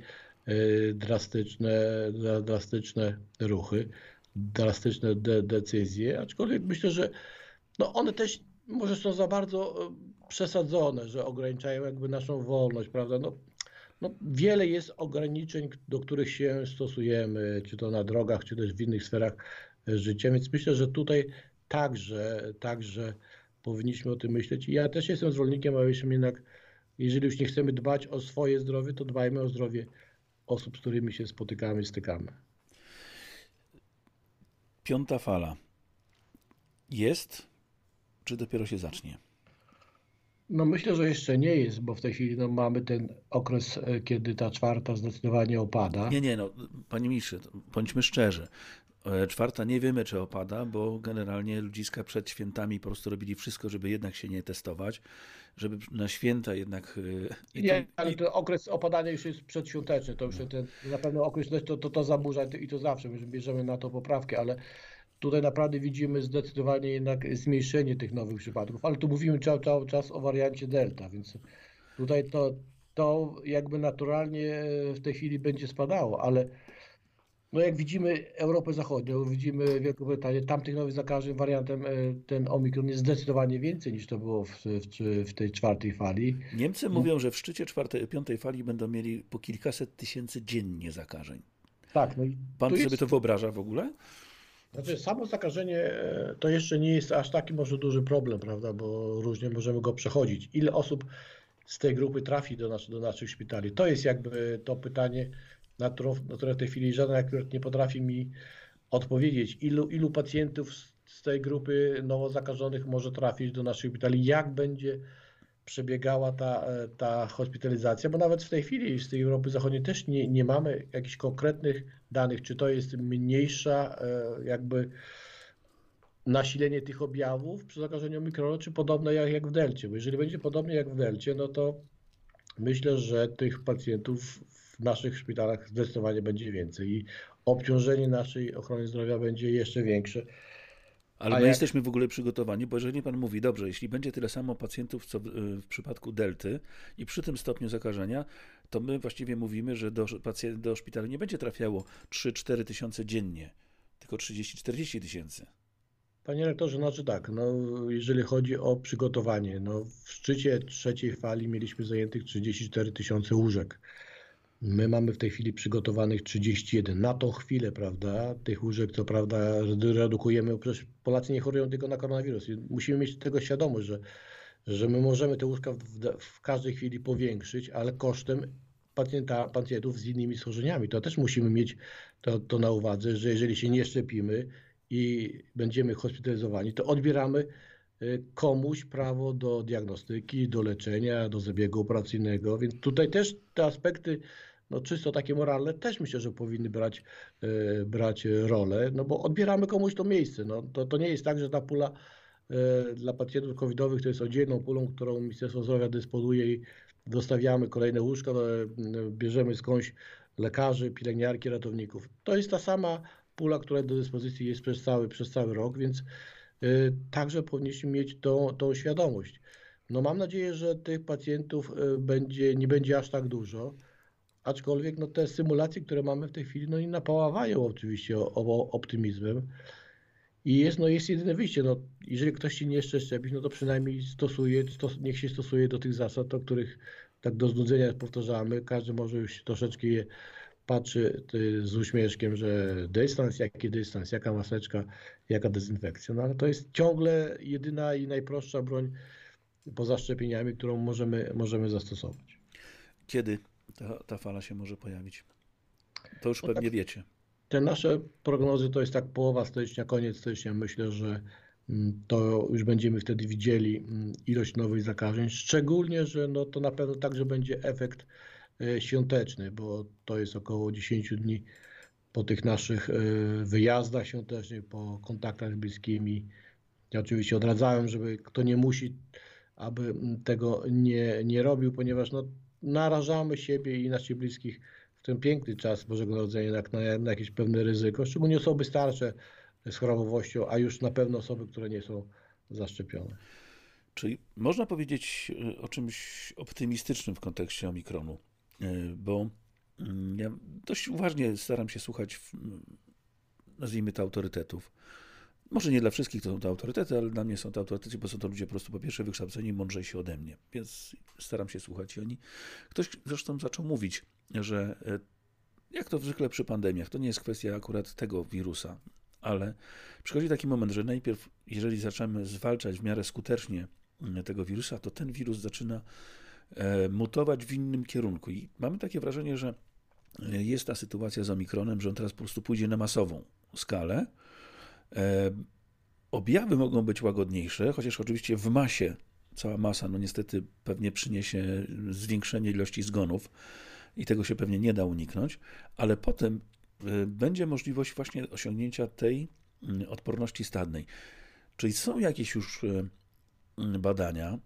y, drastyczne, dra- drastyczne ruchy, drastyczne de, decyzje, aczkolwiek myślę, że no one też może są za bardzo e, przesadzone, że ograniczają jakby naszą wolność, prawda? No, no wiele jest ograniczeń, do których się stosujemy, czy to na drogach, czy też w innych sferach e, życia, więc myślę, że tutaj także, także powinniśmy o tym myśleć. Ja też jestem zwolennikiem, abyśmy jednak, jeżeli już nie chcemy dbać o swoje zdrowie, to dbajmy o zdrowie osób, z którymi się spotykamy, stykamy. Piąta fala jest, czy dopiero się zacznie? No myślę, że jeszcze nie jest, bo w tej chwili no, mamy ten okres, e, kiedy ta czwarta zdecydowanie opada. Nie, nie, no, panie ministrze, bądźmy szczerzy. E, Czwarta nie wiemy, czy opada, bo generalnie ludziska przed świętami po prostu robili wszystko, żeby jednak się nie testować, żeby na święta jednak. e, Nie, to- ale ten okres opadania już jest przedświąteczny, to już ten, na pewno okres to, to, to zaburza i to zawsze, my bierzemy na to poprawkę, ale tutaj naprawdę widzimy zdecydowanie jednak zmniejszenie tych nowych przypadków, ale tu mówimy cały, cały czas o wariancie Delta, więc tutaj to, to jakby naturalnie w tej chwili będzie spadało, ale no jak widzimy Europę Zachodnią, widzimy Wielką Brytanię, tam tych nowych zakażeń wariantem e, ten Omikron jest zdecydowanie więcej niż to było w, w, w tej czwartej fali. Niemcy mówią, że w szczycie czwartej, piątej fali będą mieli po kilkaset tysięcy dziennie zakażeń. Tak, no i Pan sobie jest- to wyobraża w ogóle? Znaczy, samo zakażenie e, to jeszcze nie jest aż taki może duży problem, prawda, bo różnie możemy go przechodzić. Ile osób z tej grupy trafi do, nas, do naszych szpitali? To jest jakby to pytanie, na, którą, na w tej chwili żaden ekspert nie potrafi mi odpowiedzieć. Ilu, ilu pacjentów z, tej grupy nowo zakażonych może trafić do naszych szpitali? Jak będzie przebiegała ta, e, ta hospitalizacja? Bo nawet w tej chwili z tej Europy Zachodniej też nie, nie mamy jakichś konkretnych danych, czy to jest mniejsza e, jakby nasilenie tych objawów przy zakażeniu mikronu, czy podobne jak, jak w delcie. Bo jeżeli będzie podobnie jak w delcie, no to myślę, że tych pacjentów w naszych szpitalach zdecydowanie będzie więcej i obciążenie naszej ochrony zdrowia będzie jeszcze większe. Ale A my jak- jesteśmy w ogóle przygotowani, bo jeżeli pan mówi, dobrze, jeśli będzie tyle samo pacjentów, co w, przypadku delty i przy tym stopniu zakażenia, to my właściwie mówimy, że do, pacjent, do szpitala nie będzie trafiało 3-4 tysiące dziennie, tylko 30-40 tysięcy. Panie rektorze, znaczy tak, no, jeżeli chodzi o przygotowanie, no, w szczycie trzeciej fali mieliśmy zajętych 34 tysiące łóżek. My mamy w tej chwili przygotowanych 31. Na tą chwilę, prawda, tych łóżek, co prawda, redukujemy, przecież Polacy nie chorują tylko na koronawirus. Musimy mieć tego świadomość, że, że my możemy te łóżka w, w każdej chwili powiększyć, ale kosztem pacjenta, pacjentów z innymi schorzeniami. To też musimy mieć to, to na uwadze, że jeżeli się nie szczepimy i będziemy hospitalizowani, to odbieramy komuś prawo do diagnostyki, do leczenia, do zabiegu operacyjnego, więc tutaj też te aspekty no czysto takie moralne też myślę, że powinny brać, y, brać rolę, no bo odbieramy komuś to miejsce. No, to, to nie jest tak, że ta pula y, dla pacjentów covidowych to jest oddzielną pulą, którą Ministerstwo Zdrowia dysponuje i dostawiamy kolejne łóżka, no, bierzemy skądś lekarzy, pielęgniarki, ratowników. To jest ta sama pula, która do dyspozycji jest przez cały, przez cały rok, więc y, także powinniśmy mieć tą, tą świadomość. No mam nadzieję, że tych pacjentów y, będzie, nie będzie aż tak dużo, aczkolwiek no, te symulacje, które mamy w tej chwili, no i napaławają oczywiście o, o optymizmem. I jest, no, jest jedyne wyjście. No, jeżeli ktoś się nie chce szczepić, no to przynajmniej stosuje, stos, niech się stosuje do tych zasad, o których tak do znudzenia powtarzamy. Każdy może już troszeczkę je patrzy z uśmieszkiem, że dystans, jaki dystans, jaka maseczka, jaka dezynfekcja. No ale to jest ciągle jedyna i najprostsza broń poza szczepieniami, którą możemy, możemy zastosować. Kiedy ta, ta fala się może pojawić? To już no pewnie tak, wiecie. Te nasze prognozy to jest tak połowa stycznia, koniec stycznia. Myślę, że mm, to już będziemy wtedy widzieli mm, ilość nowych zakażeń, szczególnie, że no to na pewno także będzie efekt świąteczny, bo to jest około 10 dni po tych naszych e, wyjazdach świątecznych, po kontaktach z bliskimi. Ja oczywiście odradzałem, żeby kto nie musi, aby tego nie, nie robił, ponieważ no, narażamy siebie i naszych bliskich w ten piękny czas Bożego Narodzenia na, na, na jakieś pewne ryzyko, szczególnie osoby starsze z chorobowością, a już na pewno osoby, które nie są zaszczepione. Czyli można powiedzieć e, o czymś optymistycznym w kontekście omikronu. E, bo mm, ja dość uważnie staram się słuchać, nazwijmy to, autorytetów. Może nie dla wszystkich to są to autorytety, ale dla mnie są to autorytety, bo są to ludzie po prostu po pierwsze wykształceni, mądrzejsi ode mnie, więc staram się słuchać i oni. Ktoś zresztą zaczął mówić, że e, jak to zwykle przy pandemiach, to nie jest kwestia akurat tego wirusa, ale przychodzi taki moment, że najpierw, jeżeli zaczynamy zwalczać w miarę skutecznie mm, tego wirusa, to ten wirus zaczyna mutować w innym kierunku. I mamy takie wrażenie, że e, jest ta sytuacja z Omikronem, że on teraz po prostu pójdzie na masową skalę. E, objawy mogą być łagodniejsze, chociaż oczywiście w masie, cała masa, no niestety pewnie przyniesie zwiększenie ilości zgonów i tego się pewnie nie da uniknąć, ale potem będzie możliwość właśnie osiągnięcia tej mm, odporności stadnej. Czyli są jakieś już badania,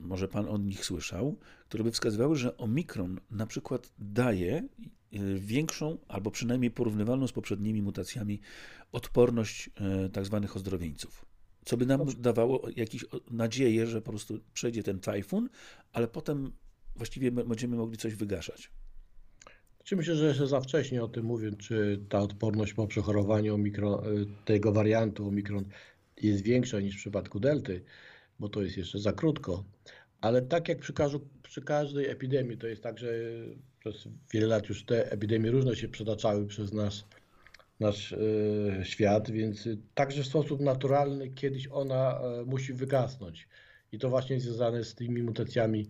może pan o nich słyszał, które by wskazywały, że omikron na przykład daje y, większą, albo przynajmniej porównywalną z poprzednimi mutacjami odporność y, tak zwanych ozdrowieńców. Co by nam dawało jakąś nadzieję, że po prostu przejdzie ten tajfun, ale potem właściwie będziemy mogli coś wygaszać. Czy myślę, że jeszcze za wcześnie o tym mówię, czy ta odporność po przechorowaniu omikron, y, tego wariantu omikron jest większa niż w przypadku delty bo to jest jeszcze za krótko. Ale tak jak przy, każdu, przy każdej epidemii, to jest tak, że przez wiele lat już te epidemie różne się przetaczały przez nasz, nasz e, świat, więc także w sposób naturalny kiedyś ona e, musi wygasnąć. I to właśnie jest związane z tymi mutacjami,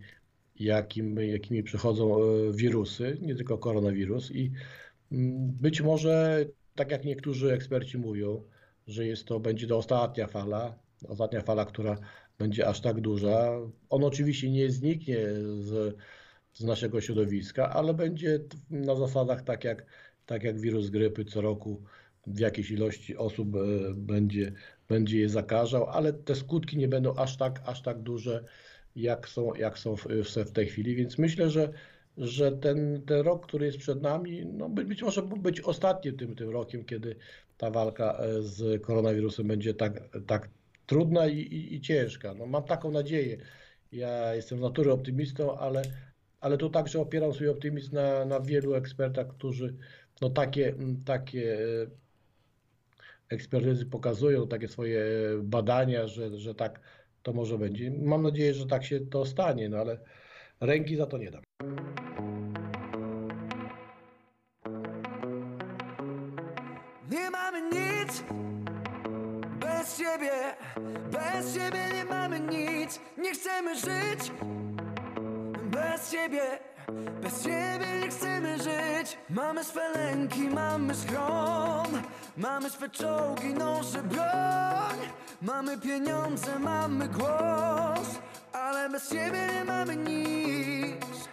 jakim, jakimi przychodzą e, wirusy, nie tylko koronawirus. I mm, być może, tak jak niektórzy eksperci mówią, że jest to, będzie to ostatnia fala, ostatnia fala, która będzie aż tak duża. On oczywiście nie zniknie z, z naszego środowiska, ale będzie na zasadach tak jak, tak jak wirus grypy co roku w jakiejś ilości osób e, będzie, będzie je zakażał, ale te skutki nie będą aż tak, aż tak duże, jak są, jak są w, w tej chwili. Więc myślę, że, że ten, ten rok, który jest przed nami, no być może być ostatnim tym, tym rokiem, kiedy ta walka e, z koronawirusem będzie tak, tak trudna i, i, i, ciężka. No, mam taką nadzieję. Ja jestem z natury optymistą, ale, ale tu także opieram swój optymizm na, na wielu ekspertach, którzy no, takie, takie ekspertyzy pokazują, takie swoje badania, że, że tak to może będzie. Mam nadzieję, że tak się to stanie, no ale ręki za to nie dam. Bez siebie, bez siebie nie mamy nic. Nie chcemy żyć bez siebie, bez siebie nie chcemy żyć. Mamy swe lęki, mamy schron, mamy swe czołgi, noże, broń. Mamy pieniądze, mamy głos, ale bez siebie nie mamy nic.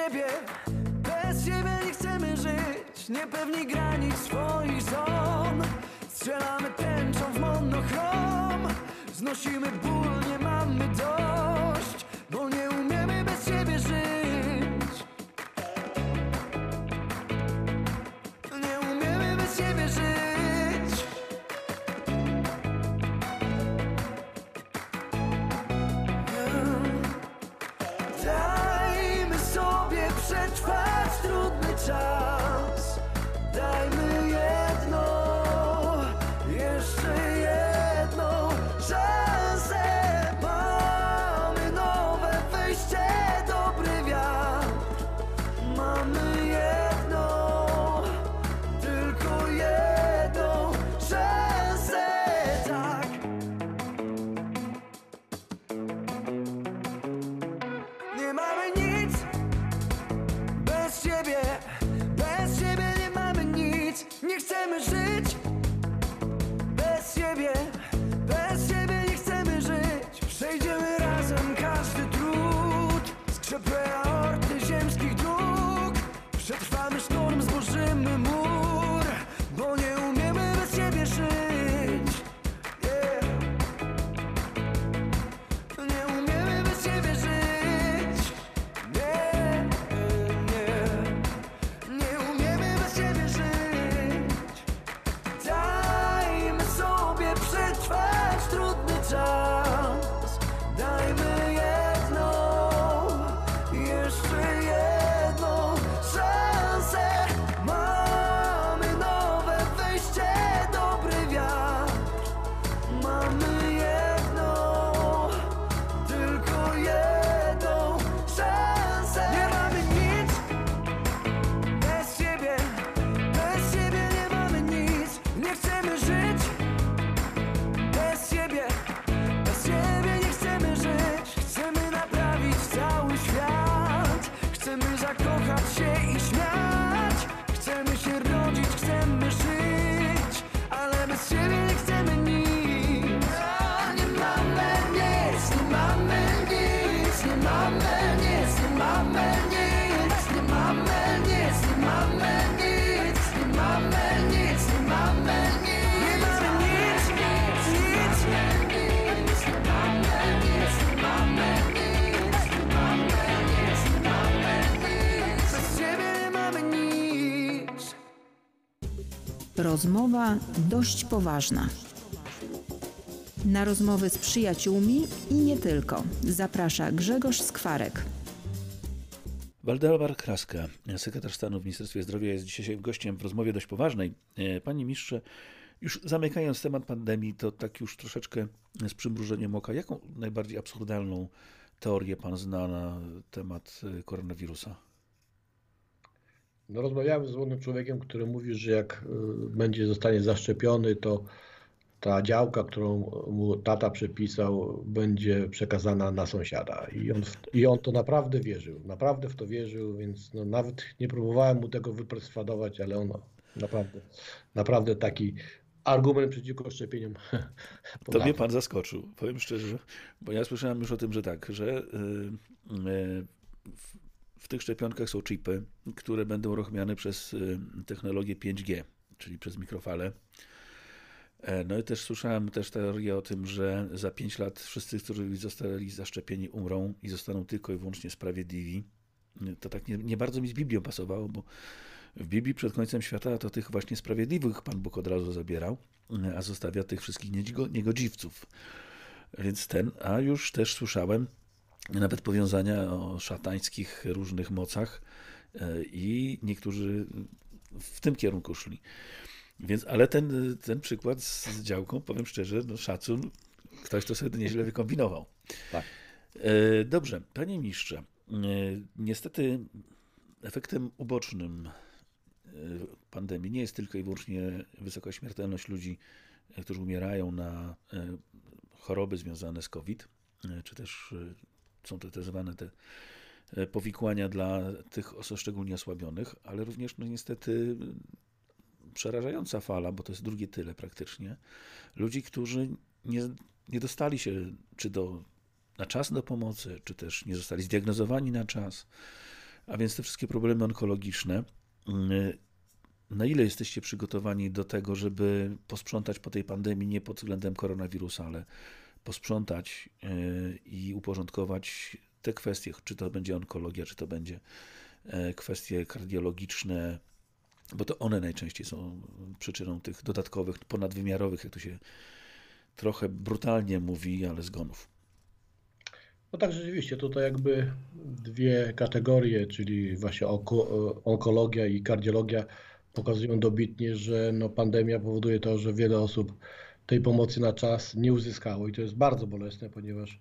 Bez siebie, bez siebie nie chcemy żyć. Niepewni granic swoich zon, strzelamy tęczą w monochrom, znosimy ból, nie mamy dość, bo nie umiemy bez siebie żyć. Rozmowa dość poważna. Na rozmowy z przyjaciółmi i nie tylko zaprasza Grzegorz Skwarek. Waldemar Kraska, sekretarz stanu w Ministerstwie Zdrowia, jest dzisiaj gościem w rozmowie dość poważnej. E, Panie ministrze, już zamykając temat pandemii, to tak już troszeczkę z przymrużeniem oka, jaką najbardziej absurdalną teorię pan zna na temat e, koronawirusa? No, rozmawiałem z młodym człowiekiem, który mówi, że jak y, będzie zostanie zaszczepiony, to ta działka, którą mu tata przepisał, będzie przekazana na sąsiada. I on, w- i on to naprawdę wierzył. Naprawdę w to wierzył, więc no, nawet nie próbowałem mu tego wyperswadować, ale on naprawdę, naprawdę taki argument przeciwko szczepieniom. To mnie pan zaskoczył, powiem szczerze, bo ja słyszałem już o tym, że tak, że y, y, w, tych szczepionkach są chipy, które będą uruchamiane przez y, technologię 5G, czyli przez mikrofale. E, No i też słyszałem też teorię o tym, że za 5 lat wszyscy, którzy zostali zaszczepieni umrą i zostaną tylko i wyłącznie sprawiedliwi. To tak nie, nie bardzo mi z Biblią pasowało, bo w Biblii przed końcem świata to tych właśnie sprawiedliwych Pan Bóg od razu zabierał, a zostawia tych wszystkich niegodziwców. Więc ten, a już też słyszałem nawet powiązania o szatańskich różnych mocach e, i niektórzy w tym kierunku szli. Więc, ale ten, ten przykład z działką, powiem szczerze, no szacun, ktoś to sobie nieźle wykombinował. Tak. E, dobrze, panie ministrze, e, niestety efektem ubocznym pandemii nie jest tylko i wyłącznie wysoka śmiertelność ludzi, którzy umierają na choroby związane z COVID, czy też są te zwane te powikłania dla tych szczególnie osłabionych, ale również no niestety przerażająca fala, bo to jest drugie tyle praktycznie, ludzi, którzy nie, nie dostali się czy do, na czas do pomocy, czy też nie zostali zdiagnozowani na czas, a więc te wszystkie problemy onkologiczne. Mm, na ile jesteście przygotowani do tego, żeby posprzątać po tej pandemii nie pod względem koronawirusa, ale posprzątać e, i uporządkować te kwestie, czy to będzie onkologia, czy to będzie e, kwestie kardiologiczne, bo to one najczęściej są przyczyną tych dodatkowych, ponadwymiarowych, jak to się trochę brutalnie mówi, ale zgonów. No tak, rzeczywiście, tutaj jakby dwie kategorie, czyli właśnie onkologia i kardiologia pokazują dobitnie, że no pandemia powoduje to, że wiele osób tej pomocy na czas nie uzyskało i to jest bardzo bolesne, ponieważ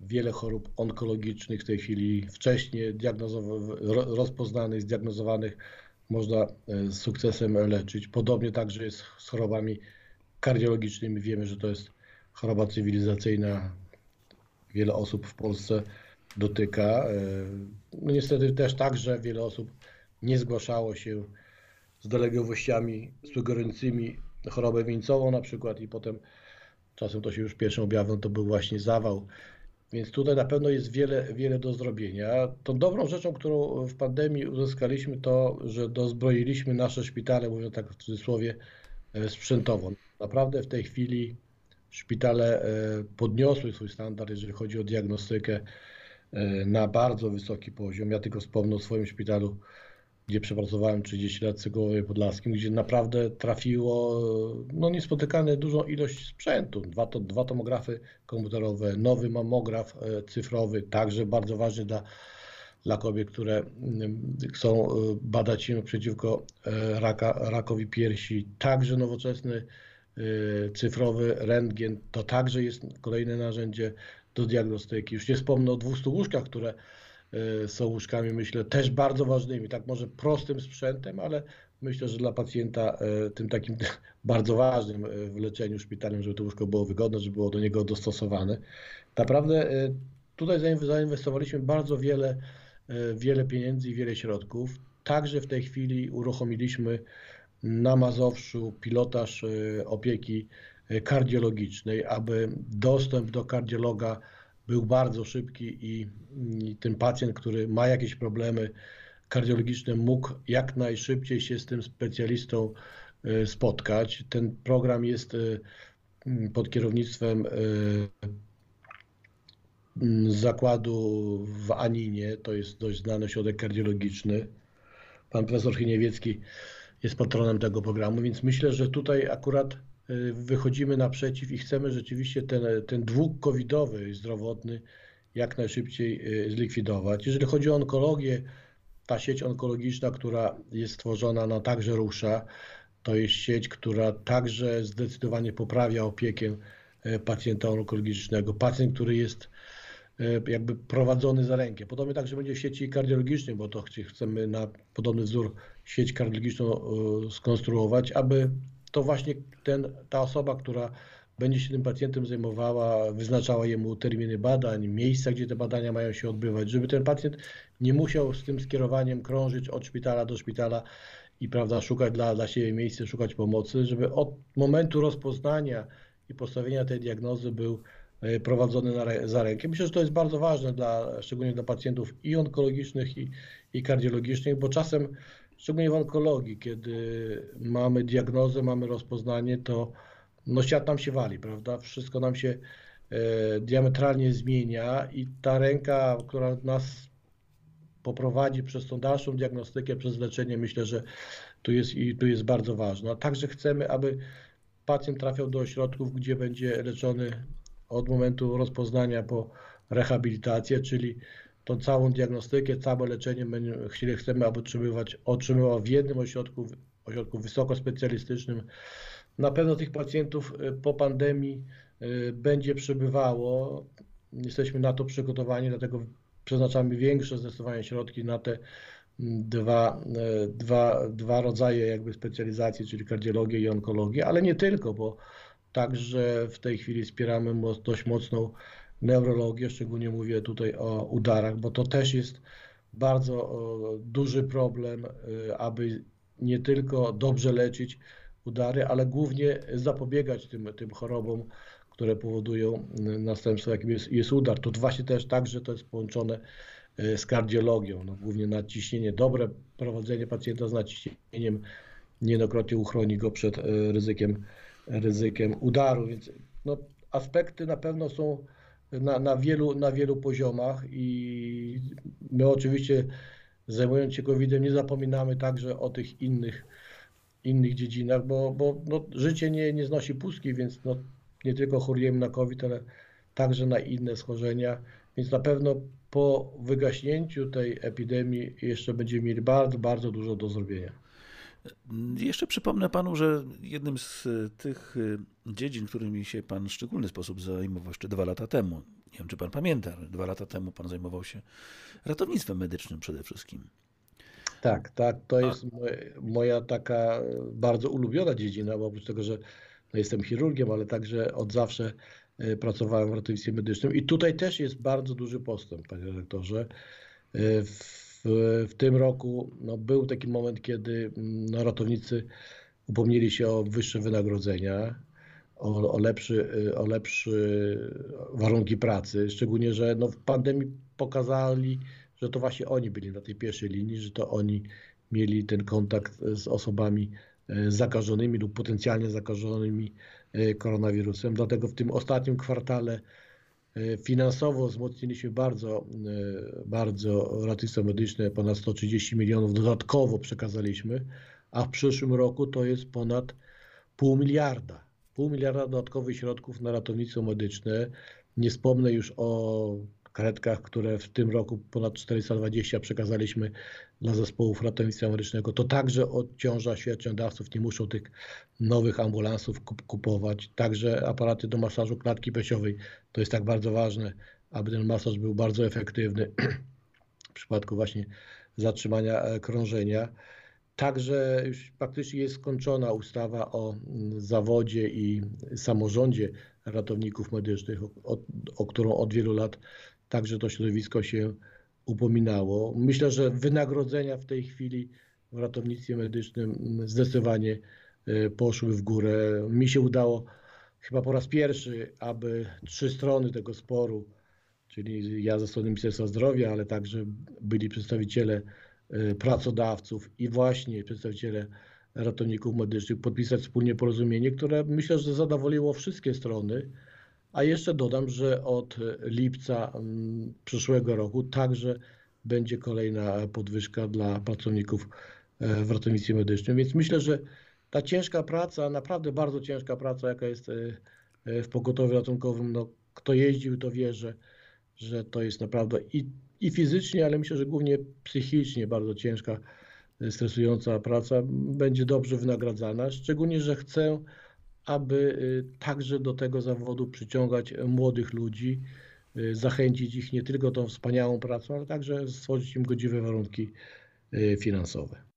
wiele chorób onkologicznych w tej chwili wcześniej rozpoznanych, zdiagnozowanych można e, z sukcesem leczyć. Podobnie także jest z chorobami kardiologicznymi. Wiemy, że to jest choroba cywilizacyjna. Wiele osób w Polsce dotyka. E, no niestety też także wiele osób nie zgłaszało się z dolegliwościami sugerującymi chorobę wieńcową na przykład i potem czasem to się już pierwszym objawem to był właśnie zawał. Więc tutaj na pewno jest wiele, wiele do zrobienia. Tą dobrą rzeczą, którą w pandemii uzyskaliśmy, to, że dozbroiliśmy nasze szpitale, mówiąc tak w cudzysłowie, e, sprzętowo. Naprawdę w tej chwili szpitale e, podniosły swój standard, jeżeli chodzi o diagnostykę e, na bardzo wysoki poziom. Ja tylko wspomnę o swoim szpitalu gdzie przepracowałem 30 lat w Sygowie Podlaskim, gdzie naprawdę trafiło no, niespotykane dużą ilość sprzętu. Dwa, to, dwa tomografy komputerowe, nowy mamograf e, cyfrowy, także bardzo ważny dla, dla kobiet, które mm, chcą e, badać się przeciwko e, raka, rakowi piersi, także nowoczesny cyfrowy rentgen, to także jest kolejne narzędzie do diagnostyki. Już nie wspomnę o 200 łóżkach, które są łóżkami, myślę, też bardzo ważnymi, tak może prostym sprzętem, ale myślę, że dla pacjenta e, tym takim bardzo ważnym e, w leczeniu szpitalnym, żeby to łóżko było wygodne, żeby było do niego dostosowane. Naprawdę tutaj zainwestowaliśmy bardzo wiele, wiele pieniędzy i wiele środków. Także w tej chwili uruchomiliśmy na Mazowszu pilotaż opieki kardiologicznej, aby dostęp do kardiologa był bardzo szybki i, i ten pacjent, który ma jakieś problemy kardiologiczne, mógł jak najszybciej się z tym specjalistą e, spotkać. Ten program jest e, pod kierownictwem e, zakładu w Aninie, to jest dość znany ośrodek kardiologiczny. Pan profesor Chyniewiecki jest patronem tego programu, więc myślę, że tutaj akurat wychodzimy naprzeciw i chcemy rzeczywiście ten, ten dług covidowy zdrowotny jak najszybciej y, zlikwidować. Jeżeli chodzi o onkologię, ta sieć onkologiczna, która jest stworzona, ona także rusza. To jest sieć, która także zdecydowanie poprawia opiekę y, pacjenta onkologicznego. Pacjent, który jest jakby prowadzony za rękę. Podobnie także będzie w sieci kardiologicznej, bo to chcemy na podobny wzór sieć kardiologiczną skonstruować, aby to właśnie ten, ta osoba, która będzie się tym pacjentem zajmowała, wyznaczała jemu terminy badań, miejsca, gdzie te badania mają się odbywać, żeby ten pacjent nie musiał z tym skierowaniem krążyć od szpitala do szpitala i prawda, szukać dla, dla siebie miejsca, szukać pomocy, żeby od momentu rozpoznania i postawienia tej diagnozy był e, prowadzony na, za rękę. Myślę, że to jest bardzo ważne, dla, szczególnie dla pacjentów i onkologicznych, i, i kardiologicznych, bo czasem szczególnie w onkologii, kiedy mamy diagnozę, mamy rozpoznanie, to no świat nam się wali, prawda? Wszystko nam się e, diametralnie zmienia i ta ręka, która nas poprowadzi przez tą dalszą diagnostykę, przez leczenie, myślę, że tu jest, i tu jest bardzo ważne. A także chcemy, aby pacjent trafiał do ośrodków, gdzie będzie leczony od momentu rozpoznania po rehabilitację, czyli tą całą diagnostykę, całe leczenie będziemy, chcemy, aby otrzymywać, otrzymywał w jednym ośrodku, ośrodku wysokospecjalistycznym. Na pewno tych pacjentów y, po pandemii y, będzie przybywało. Jesteśmy na to przygotowani, dlatego przeznaczamy większe zdecydowanie środki na te mm, dwa, y, dwa, dwa rodzaje jakby specjalizacji, czyli kardiologię i onkologię, ale nie tylko, bo także w tej chwili wspieramy dość mocną neurologię, szczególnie mówię tutaj o udarach, bo to też jest bardzo duży problem, aby nie tylko dobrze leczyć udary, ale głównie zapobiegać tym, tym chorobom, które powodują następstwo, jakim jest, jest udar. To właśnie też tak, że to jest połączone e, z kardiologią. No, głównie nadciśnienie, dobre prowadzenie pacjenta z nadciśnieniem niejednokrotnie uchroni go przed ryzykiem, ryzykiem udaru. Więc no, aspekty na pewno są na, na, wielu, na wielu poziomach i my oczywiście zajmując się COVID-em nie zapominamy także o tych innych innych dziedzinach, bo, bo no, życie nie, nie znosi pustki, więc no, nie tylko chorujemy na COVID, ale także na inne schorzenia, więc na pewno po wygaśnięciu tej epidemii jeszcze będziemy mieli bardzo, bardzo dużo do zrobienia. Jeszcze przypomnę panu, że jednym z tych dziedzin, którymi się pan w szczególny sposób zajmował jeszcze dwa lata temu, nie wiem czy pan pamięta, ale dwa lata temu pan zajmował się ratownictwem medycznym przede wszystkim. Tak, tak, to jest moja taka bardzo ulubiona dziedzina, bo oprócz tego, że no jestem chirurgiem, ale także od zawsze e, pracowałem w ratownictwie medycznym i tutaj też jest bardzo duży postęp, panie redaktorze. E, w, w tym roku no, był taki moment, kiedy mm, no, ratownicy upomnieli się o wyższe wynagrodzenia, o, o, lepszy, e, o lepsze warunki pracy, szczególnie, że no, w pandemii pokazali, że to właśnie oni byli na tej pierwszej linii, że to oni mieli ten kontakt z osobami e, zakażonymi lub potencjalnie zakażonymi koronawirusem. Dlatego w tym ostatnim kwartale finansowo wzmocniliśmy bardzo, bardzo ratownictwo medyczne, ponad 130 milionów dodatkowo przekazaliśmy, a w przyszłym roku to jest ponad pół miliarda. Pół miliarda dodatkowych środków na ratownictwo medyczne. Nie wspomnę już o karetkach, które w tym roku ponad 420 przekazaliśmy dla zespołów ratownictwa medycznego. To także odciąża świadczeniodawców, nie muszą tych nowych ambulansów kupować. Także aparaty do masażu klatki piersiowej. To jest tak bardzo ważne, aby ten masaż był bardzo efektywny w przypadku właśnie zatrzymania e, krążenia. Także już praktycznie jest skończona ustawa o mm, zawodzie i samorządzie ratowników medycznych, o, o, którą od wielu lat także to środowisko się upominało. Myślę, że wynagrodzenia w tej chwili w ratownictwie medycznym zdecydowanie e, poszły w górę. Mi się udało chyba po raz pierwszy, aby trzy strony tego sporu, czyli ja ze strony Ministerstwa Zdrowia, ale także byli przedstawiciele e, pracodawców i właśnie przedstawiciele ratowników medycznych podpisać wspólnie porozumienie, które myślę, że zadowoliło wszystkie strony a jeszcze dodam, że od lipca mm, przyszłego roku także będzie kolejna podwyżka dla pracowników e, w ratownictwie medycznym. Więc myślę, że ta ciężka praca, naprawdę bardzo ciężka praca, jaka jest e, e, w pogotowiu ratunkowym, no, kto jeździł, to wie, że, że to jest naprawdę i, i fizycznie, ale myślę, że głównie psychicznie bardzo ciężka, stresująca praca będzie dobrze wynagradzana. Szczególnie, że chcę aby y, także do tego zawodu przyciągać młodych ludzi, y, zachęcić ich nie tylko tą wspaniałą pracą, ale także stworzyć im godziwe warunki y, finansowe.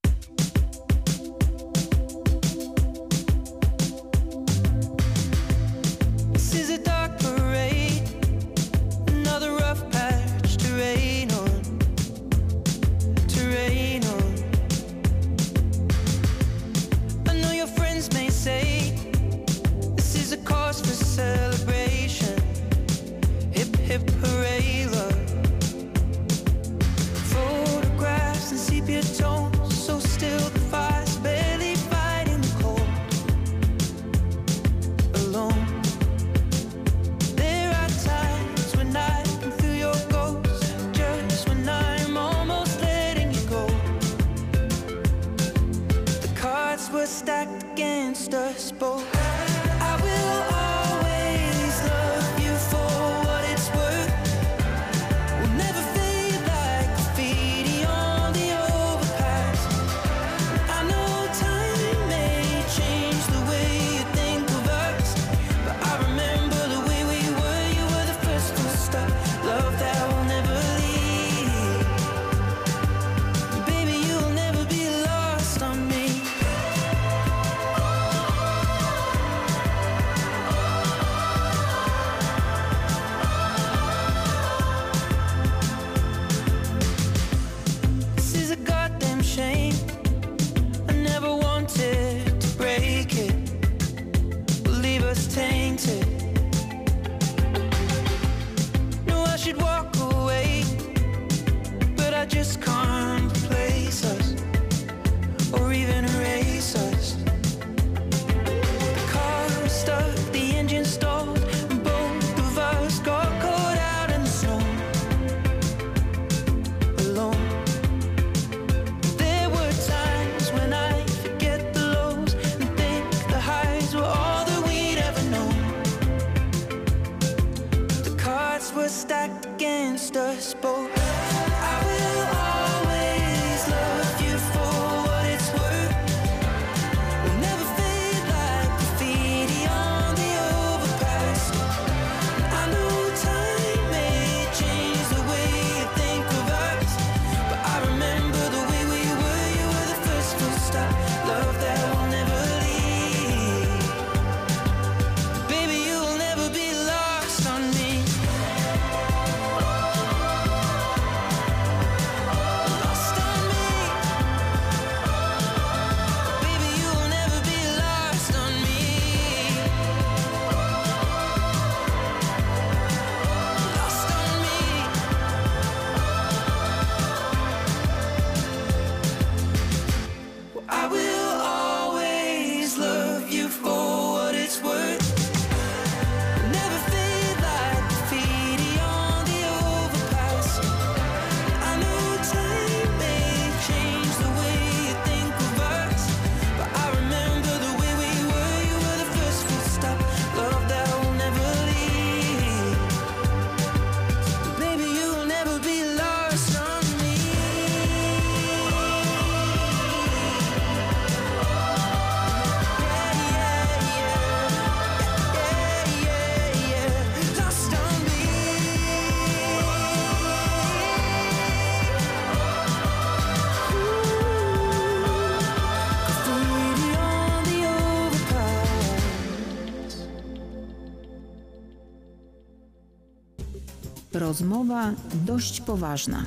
Rozmowa dość poważna.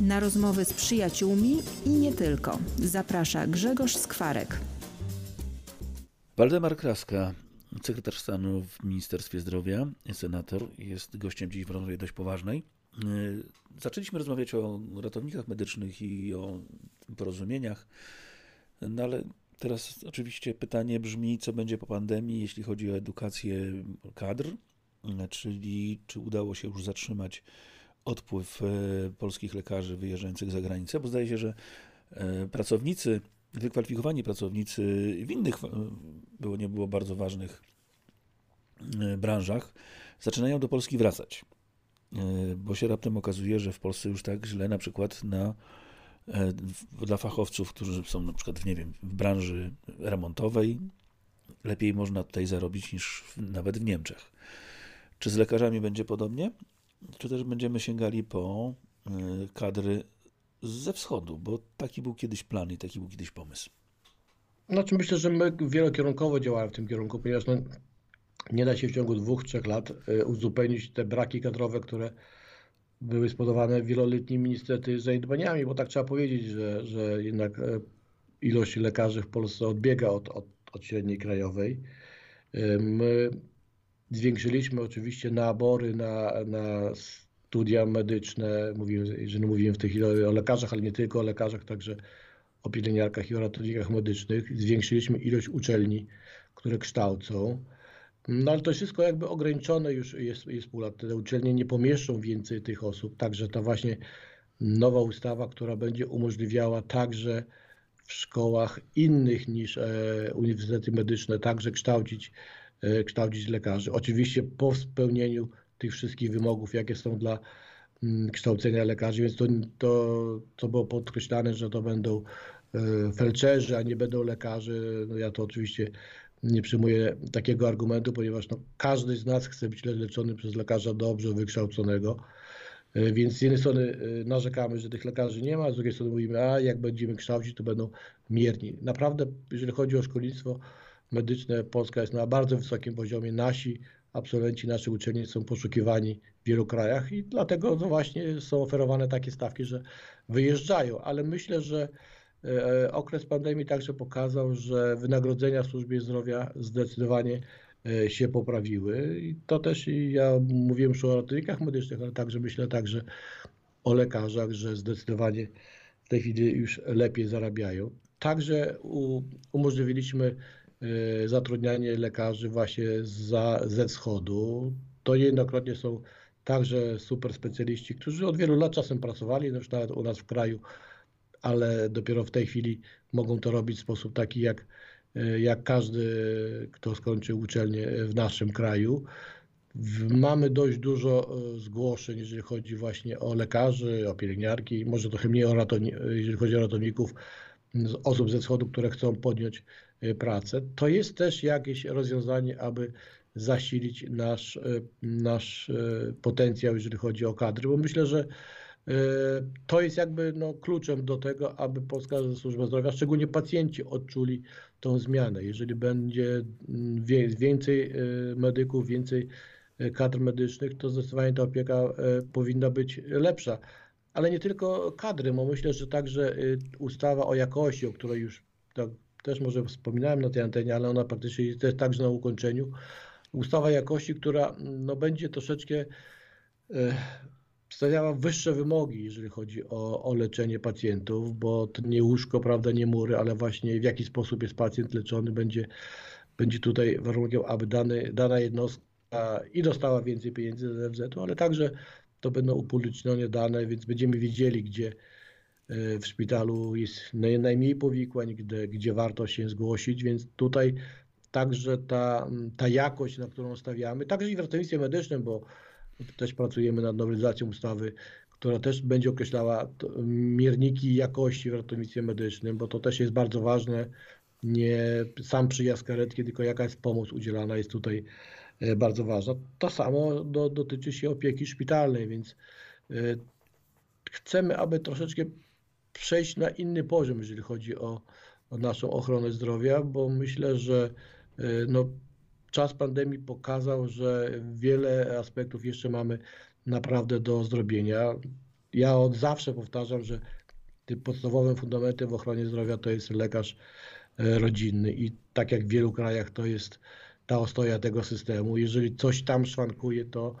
Na rozmowy z przyjaciółmi i nie tylko. Zaprasza Grzegorz Skwarek. Waldemar Kraska, sekretarz stanu w Ministerstwie Zdrowia, senator, jest gościem dziś w rozmowie dość poważnej. Yy, Zaczęliśmy rozmawiać o ratownikach medycznych i o porozumieniach, no ale teraz oczywiście pytanie brzmi, co będzie po pandemii, jeśli chodzi o edukację kadr, czyli czy udało się już zatrzymać odpływ e, polskich lekarzy wyjeżdżających za granicę, bo zdaje się, że e, pracownicy, wykwalifikowani pracownicy w innych, e, było nie było bardzo ważnych branżach, zaczynają do Polski wracać. Bo się raptem okazuje, że w Polsce już tak źle na przykład na, dla fachowców, którzy są na przykład nie wiem, w branży remontowej, lepiej można tutaj zarobić niż nawet w Niemczech. Czy z lekarzami będzie podobnie? Czy też będziemy sięgali po e, kadry ze wschodu? Bo taki był kiedyś plan i taki był kiedyś pomysł. Znaczy myślę, że my wielokierunkowo działamy w tym kierunku, ponieważ no, nie da się w ciągu dwóch, trzech lat y, uzupełnić te braki kadrowe, które były spowodowane wieloletnimi niestety zaniedbaniami, bo tak trzeba powiedzieć, że, że jednak e, ilość lekarzy w Polsce odbiega od, od, od średniej krajowej. Y, My zwiększyliśmy oczywiście nabory na, na studia medyczne, mówimy, że mówimy w tej chwili o lekarzach, ale nie tylko o lekarzach, także o pielęgniarkach i o ratownikach medycznych. Zwiększyliśmy ilość uczelni, które kształcą. No ale to wszystko jakby ograniczone już jest, jest pół lat. Te uczelnie nie pomieszczą więcej tych osób, także ta właśnie nowa ustawa, która będzie umożliwiała także w szkołach innych niż e, uniwersytety medyczne także kształcić, kształcić lekarzy. Oczywiście po spełnieniu tych wszystkich wymogów, jakie są dla mm, kształcenia lekarzy, więc to, to, to było podkreślane, że to będą e, felczerzy, a nie będą lekarze. No ja to oczywiście nie przyjmuję takiego argumentu, ponieważ no, każdy z nas chce być le- leczony przez lekarza dobrze wykształconego. E, Więc z jednej strony e, narzekamy, że tych lekarzy nie ma, z drugiej strony mówimy, a jak będziemy kształcić, to będą mierni. Naprawdę, jeżeli chodzi o szkolnictwo medyczne, Polska jest na bardzo wysokim poziomie. Nasi absolwenci naszych uczelni są poszukiwani w wielu krajach i dlatego no właśnie są oferowane takie stawki, że wyjeżdżają. Ale myślę, że e, okres pandemii także pokazał, że wynagrodzenia w służbie zdrowia zdecydowanie e, się poprawiły. I to też ja mówiłem już o ratownikach medycznych, ale także myślę także o lekarzach, że zdecydowanie w tej chwili już lepiej zarabiają. Także umożliwiliśmy zatrudnianie lekarzy właśnie za, ze wschodu. To niejednokrotnie są także super specjaliści, którzy od wielu lat czasem pracowali, nawet u nas w kraju, ale dopiero w tej chwili mogą to robić w sposób taki, jak, y, jak każdy, kto skończył uczelnię w naszym kraju. Mamy dość dużo e, zgłoszeń, jeżeli chodzi właśnie o lekarzy, o pielęgniarki, może trochę mniej o ratowni- jeżeli chodzi o ratowników, osób ze wschodu, które chcą podjąć pracę. To jest też jakieś rozwiązanie, aby zasilić nasz, e, nasz e, potencjał, jeżeli chodzi o kadry, bo myślę, że to jest jakby no, kluczem do tego, aby Polska Służba Zdrowia, szczególnie pacjenci, odczuli tą zmianę. Jeżeli będzie mm, więcej medyków, więcej kadr medycznych, to zdecydowanie ta opieka powinna być lepsza. Ale nie tylko kadry, bo myślę, że także ustawa o jakości, o której już tak, też może wspominałem na tej antenie, ale ona praktycznie jest też także na ukończeniu. Ustawa jakości, która no, będzie troszeczkę e, stawiała wyższe wymogi, jeżeli chodzi o, o leczenie pacjentów, bo to nie łóżko, prawda, nie mury, ale właśnie w jaki sposób jest pacjent leczony, będzie, będzie tutaj warunkiem, aby dany, dana jednostka i dostała więcej pieniędzy z NFZ-u, ale także to będą upublicznione dane, więc będziemy wiedzieli, gdzie w szpitalu jest naj- najmniej powikłań, gdzie, gdzie warto się zgłosić, więc tutaj także ta, ta jakość, na którą stawiamy, także i w ratownictwie medycznym, bo też pracujemy nad nowelizacją ustawy, która też będzie określała mierniki jakości w ratownictwie medycznym, bo to też jest bardzo ważne. Nie sam przyjazd karetki, tylko jaka jest pomoc udzielana jest tutaj e, bardzo ważna. To samo do, dotyczy się opieki szpitalnej, więc e, chcemy, aby troszeczkę przejść na inny poziom, jeżeli chodzi o, o naszą ochronę zdrowia, bo myślę, że e, no, czas pandemii pokazał, że wiele aspektów jeszcze mamy naprawdę do zrobienia. Ja od zawsze powtarzam, że tym podstawowym fundamentem w ochronie zdrowia to jest lekarz e, rodzinny i tak jak w wielu krajach to jest ta ostoja tego systemu. Jeżeli coś tam szwankuje, to,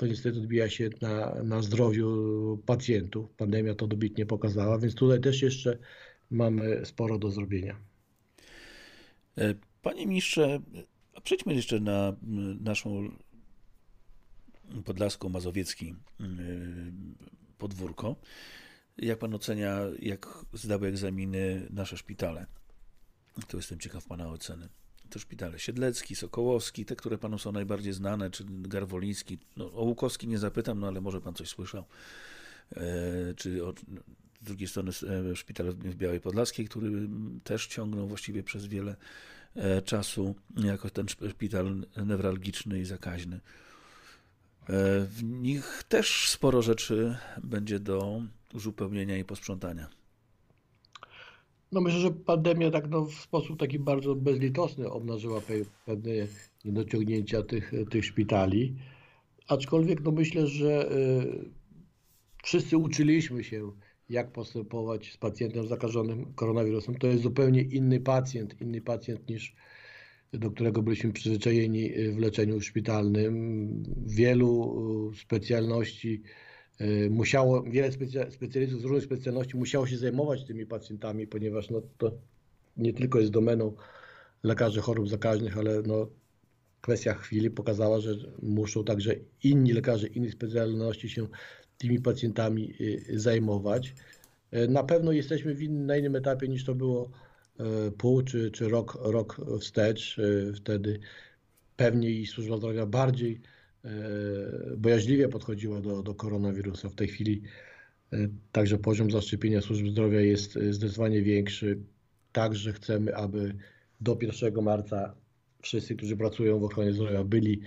to niestety odbija się na, na zdrowiu pacjentów. Pandemia to dobitnie pokazała, więc tutaj też jeszcze mamy sporo do zrobienia. E, Panie ministrze, przejdźmy jeszcze na naszą podlasko-mazowiecki podwórko. Jak pan ocenia, jak zdały egzaminy nasze szpitale? To jestem ciekaw pana oceny. To szpitale Siedlecki, Sokołowski, te, które panu są najbardziej znane, czy Garwoliński. No, o Łukowski nie zapytam, no ale może pan coś słyszał. E, czy o, z drugiej strony e, szpital w Białej Podlaskiej, który też ciągnął właściwie przez wiele e, czasu jako ten szp- szpital newralgiczny i zakaźny. E, W nich też sporo rzeczy będzie do uzupełnienia i posprzątania. No myślę, że pandemia tak no, w sposób taki bardzo bezlitosny obnażyła pe- pewne niedociągnięcia tych, tych szpitali. Aczkolwiek no myślę, że y, wszyscy uczyliśmy się, jak postępować z pacjentem zakażonym koronawirusem. To jest zupełnie inny pacjent, inny pacjent niż do którego byliśmy przyzwyczajeni w leczeniu szpitalnym. Wielu y, specjalności musiało, wiele specja- specjalistów z różnych specjalności musiało się zajmować tymi pacjentami, ponieważ no, to nie tylko jest domeną lekarzy chorób zakaźnych, ale no, kwestia chwili pokazała, że muszą także inni lekarze innych specjalności się tymi pacjentami y, zajmować. Y, Na pewno jesteśmy w in, na innym etapie niż to było y, pół czy, czy rok, rok wstecz. Y, Wtedy pewnie i służba zdrowia bardziej y, bojaźliwie podchodziła do, do koronawirusa. W tej chwili także poziom zaszczepienia służby zdrowia jest zdecydowanie większy. Także chcemy, aby do 1 marca wszyscy, którzy pracują w ochronie zdrowia, byli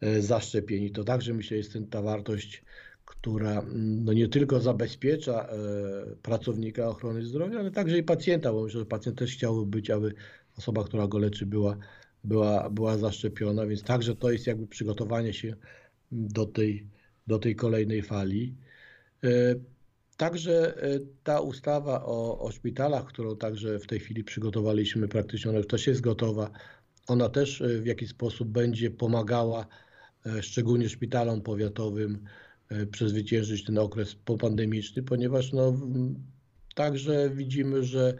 e, zaszczepieni. To także myślę jest ta wartość, która mm, no nie tylko zabezpiecza e, pracownika ochrony zdrowia, ale także i pacjenta, bo myślę, że pacjent też chciałby być, aby osoba, która go leczy, była, była, była zaszczepiona, więc także to jest jakby przygotowanie się do tej, do tej kolejnej fali. E, Także e, ta ustawa o, o szpitalach, którą także w tej chwili przygotowaliśmy, praktycznie ona już też jest gotowa, ona też e, w jakiś sposób będzie pomagała szczególnie szpitalom powiatowym przezwyciężyć ten okres popandemiczny, ponieważ no, także widzimy, że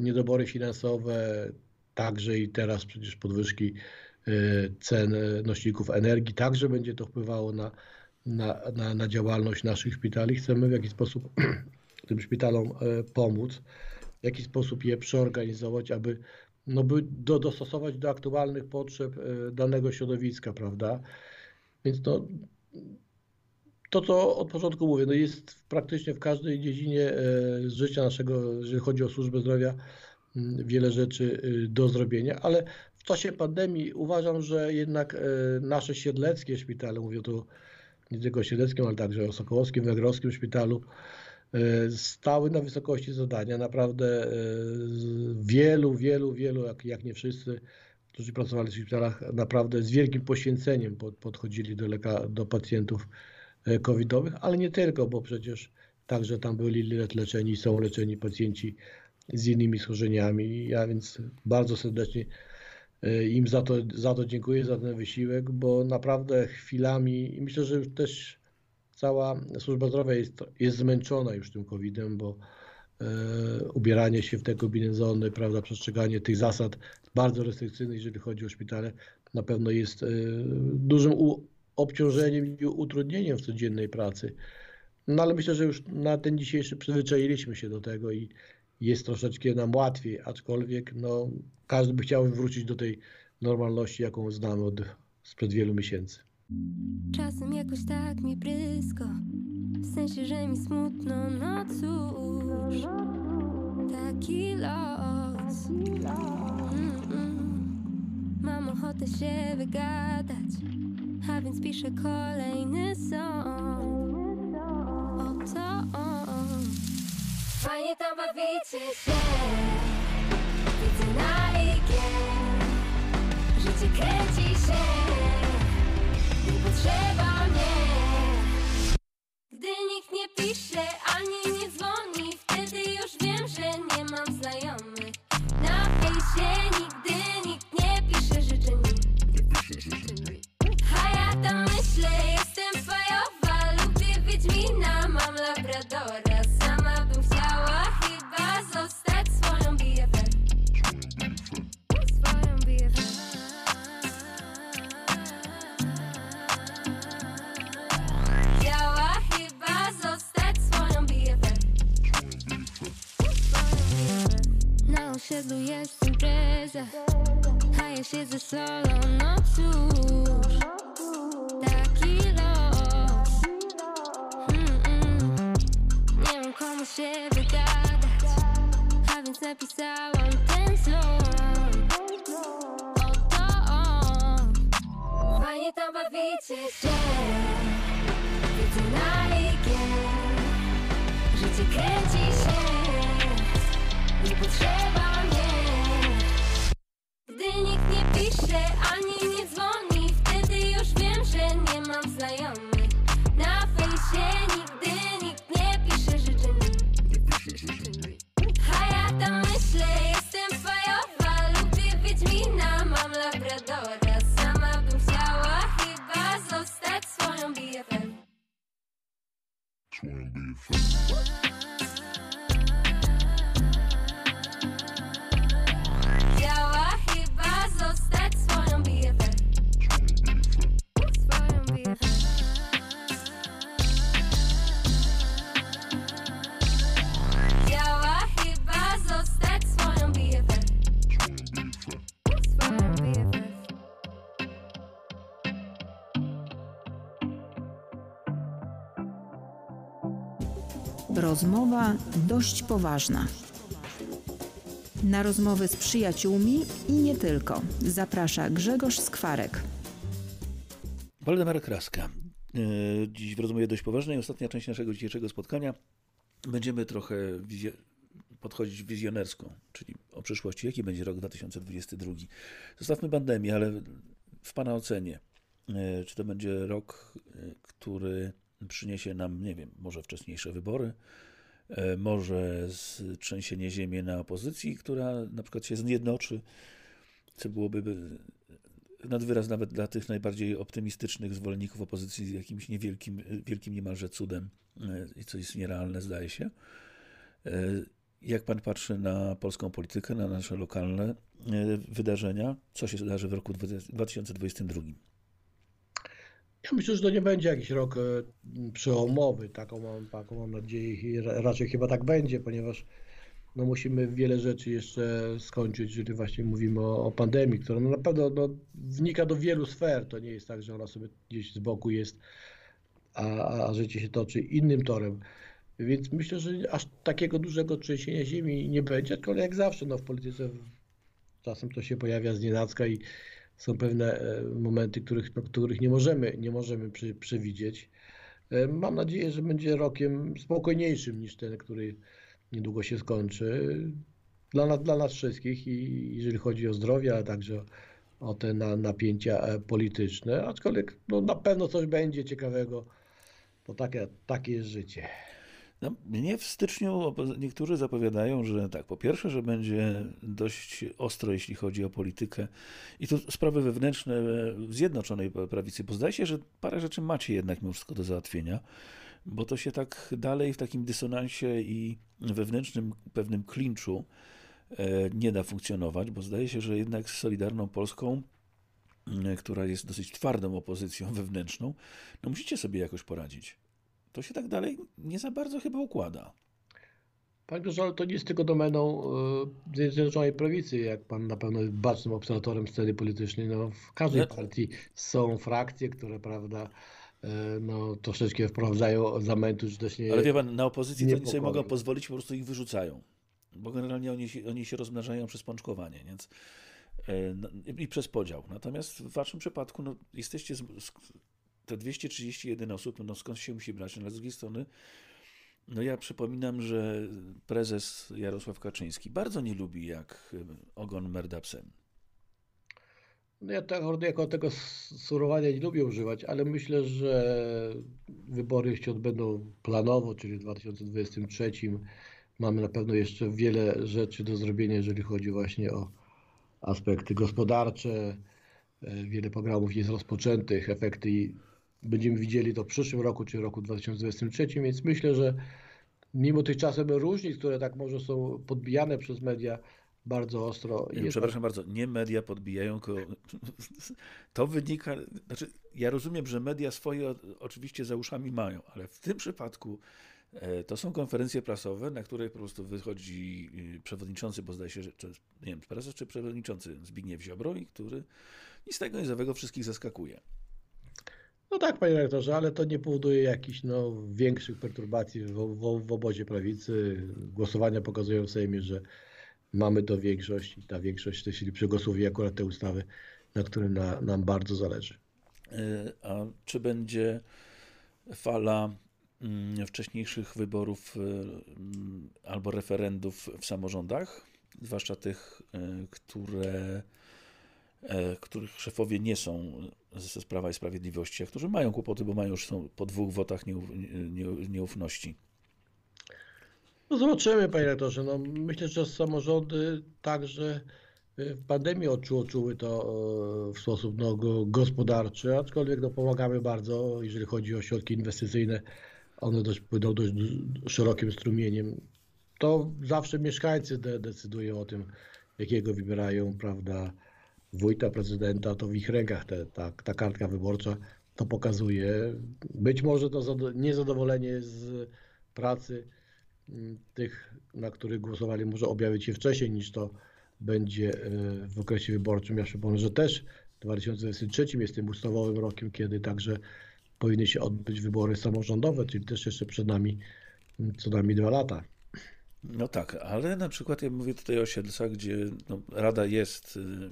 niedobory finansowe, także i teraz przecież podwyżki e, cen e, nośników energii, także będzie to wpływało na, na, na, na działalność naszych szpitali. Chcemy w jakiś sposób tym szpitalom e, pomóc, w jaki sposób je przeorganizować, aby no, by do, dostosować do aktualnych potrzeb danego środowiska, prawda? Więc to, to, co od początku mówię, no jest praktycznie w każdej dziedzinie życia naszego, jeżeli chodzi o służbę zdrowia, wiele rzeczy y, do zrobienia, ale w czasie pandemii uważam, że jednak e, nasze siedleckie szpitale, mówię tu nie tylko o siedleckim, ale także o Sokołowskim, Wegrowskim szpitalu, e, stały na wysokości zadania. Naprawdę wielu, wielu, wielu, jak, jak nie wszyscy, którzy pracowali w szpitalach, naprawdę z wielkim poświęceniem pod, podchodzili do, leka, do pacjentów covidowych, ale nie tylko, bo przecież także tam byli le- leczeni, są leczeni pacjenci z innymi schorzeniami. Ja więc bardzo serdecznie e, im za to, za to dziękuję, za ten wysiłek, bo naprawdę chwilami, i myślę, że już też cała służba zdrowia jest, jest zmęczona już tym COVID-em, bo e, ubieranie się w te kombinezony, prawda, przestrzeganie tych zasad bardzo restrykcyjnych, jeżeli chodzi o szpitale, na pewno jest e, dużym u, obciążeniem i utrudnieniem w codziennej pracy. No ale myślę, że już na ten dzisiejszy przyzwyczailiśmy się do tego i jest troszeczkę nam łatwiej, aczkolwiek no, każdy by chciał wrócić do tej normalności, jaką znamy od sprzed wielu miesięcy. Czasem jakoś tak mi brysko W sensie, że mi smutno, no cóż Taki los. Mam ochotę się wygadać A więc piszę kolejny song Oto on Fajnie tam bawicie się. Widzę na IG Życie kręci się. Nie potrzeba mnie. Gdy nikt nie pisze ani nie dzwoni Wtedy już wiem, że nie mam znajomych. Na fejsie nigdy Osiedlu jest impreza A ja siedzę solo, no cóż Taki los. Mm-mm. Nie mam komu się wygadać A więc napisałam ten song Oto on. Fajnie tam bawicie się. Widzę na IG Życie kręci potrzeba mnie Gdy nikt nie pisze ani Rozmowa dość poważna. Na rozmowy z przyjaciółmi i nie tylko zaprasza Grzegorz Skwarek. Waldemar Kraska. E, Dziś w rozmowie dość poważnej, ostatnia część naszego dzisiejszego spotkania. Będziemy trochę wizjo- podchodzić wizjonersko, czyli o przyszłości. Jaki będzie rok 2022? Zostawmy pandemię, ale w Pana ocenie, e, czy to będzie rok, e, który przyniesie nam, nie wiem, może wcześniejsze wybory, e, może trzęsienie ziemi na opozycji, która na przykład się zjednoczy, co byłoby by nad wyraz nawet dla tych najbardziej optymistycznych zwolenników opozycji jakimś niewielkim, wielkim niemalże cudem, e, i co jest nierealne, zdaje się. E, Jak pan patrzy na polską politykę, na nasze lokalne e, wydarzenia? Co się zdarzy w roku 2022? Ja myślę, że to nie będzie jakiś rok e, przełomowy, taką mam, taką mam nadzieję i ra- raczej chyba tak będzie, ponieważ no musimy wiele rzeczy jeszcze skończyć, jeżeli właśnie mówimy o, o pandemii, która no na pewno no, wnika do wielu sfer. To nie jest tak, że ona sobie gdzieś z boku jest, a, a życie się toczy innym torem. Więc myślę, że aż takiego dużego trzęsienia ziemi nie będzie, aczkolwiek jak zawsze no, w polityce czasem to się pojawia z nienacka i są pewne e, momenty, których, no, których nie możemy, nie możemy przewidzieć. E, Mam nadzieję, że będzie rokiem spokojniejszym niż ten, który niedługo się skończy. Dla nas, dla nas wszystkich, i jeżeli chodzi o zdrowie, ale także o, o te na, napięcia e, polityczne. Aczkolwiek no, na pewno coś będzie ciekawego, bo takie, takie jest życie. No, mnie w styczniu niektórzy zapowiadają, że tak, po pierwsze, że będzie dość ostro, jeśli chodzi o politykę i tu sprawy wewnętrzne w Zjednoczonej Prawicy, bo zdaje się, że parę rzeczy macie jednak mimo wszystko do załatwienia, bo to się tak dalej w takim dysonansie i wewnętrznym pewnym klinczu e, nie da funkcjonować, bo zdaje się, że jednak z Solidarną Polską, m, która jest dosyć twardą opozycją wewnętrzną, no musicie sobie jakoś poradzić. To się tak dalej nie za bardzo chyba układa. Panie profesorze, ale to nie jest tylko domeną e, Zjednoczonej Prawicy, jak pan na pewno jest bacznym obserwatorem sceny politycznej. No, w każdej Nie. partii są frakcje, które, prawda, e, no, troszeczkę wprowadzają zamętu, czy też nie. Ale wie pan, na opozycji to oni sobie mogą pozwolić, po prostu ich wyrzucają. Bo generalnie oni się, oni się rozmnażają przez pączkowanie, więc e, no, i przez podział. Natomiast w waszym przypadku no, jesteście z, z, te 231 osób, no skąd się musi brać? No, ale z drugiej strony, no ja przypominam, że prezes Jarosław Kaczyński bardzo nie lubi, jak e, ogon merda psem. No ja tego, jako tego surowania nie lubię używać, ale myślę, że wybory się odbędą planowo, czyli w 2023. Mamy na pewno jeszcze wiele rzeczy do zrobienia, jeżeli chodzi właśnie o aspekty gospodarcze. E, Wiele programów jest rozpoczętych, efekty będziemy widzieli to w przyszłym roku, czy roku 2023, więc myślę, że mimo tych czasem różnic, które tak może są podbijane przez media bardzo ostro. Jednak- Przepraszam bardzo, nie media podbijają, tylko to wynika, znaczy ja rozumiem, że media swoje oczywiście za uszami mają, ale w tym przypadku e, to są konferencje prasowe, na których po prostu wychodzi y, przewodniczący, bo zdaje się, że jest, nie wiem, prezes czy przewodniczący Zbigniew Ziobro i który nic z tego nic owego wszystkich zaskakuje. No tak, panie rektorze, ale to nie powoduje jakichś no, większych perturbacji w, w, w obozie prawicy. Głosowania pokazują w Sejmie, że mamy to większość i ta większość w tej chwili przegłosuje akurat te ustawy, na których na, nam bardzo zależy. E, A czy będzie fala mm, wcześniejszych wyborów e, mm, albo referendów w samorządach, zwłaszcza tych, e, które, których szefowie nie są ze Prawa i Sprawiedliwości, a którzy mają kłopoty, bo mają już są po dwóch wotach nieuf, nie, nieufności. No zobaczymy, panie rektorze. No, myślę, że samorządy także y, w pandemii odczu, odczuły to e, w sposób no, go- gospodarczy, aczkolwiek no, pomagamy bardzo, jeżeli chodzi o środki inwestycyjne. One dość, płyną dość szerokim strumieniem. To zawsze mieszkańcy de, decydują o tym, jakiego wybierają, prawda, wójta, prezydenta, to w ich rękach te, ta, ta kartka wyborcza to pokazuje. Być może to zado- niezadowolenie z pracy m, tych, na których głosowali, może objawić się wcześniej niż to będzie e, w okresie wyborczym. Ja przypomnę, że też 2023 jest tym ustawowym rokiem, kiedy także powinny się odbyć wybory samorządowe, czyli też jeszcze przed nami m, co najmniej dwa lata. No tak, ale na przykład ja mówię tutaj o Siedlcach, gdzie no, Rada jest y,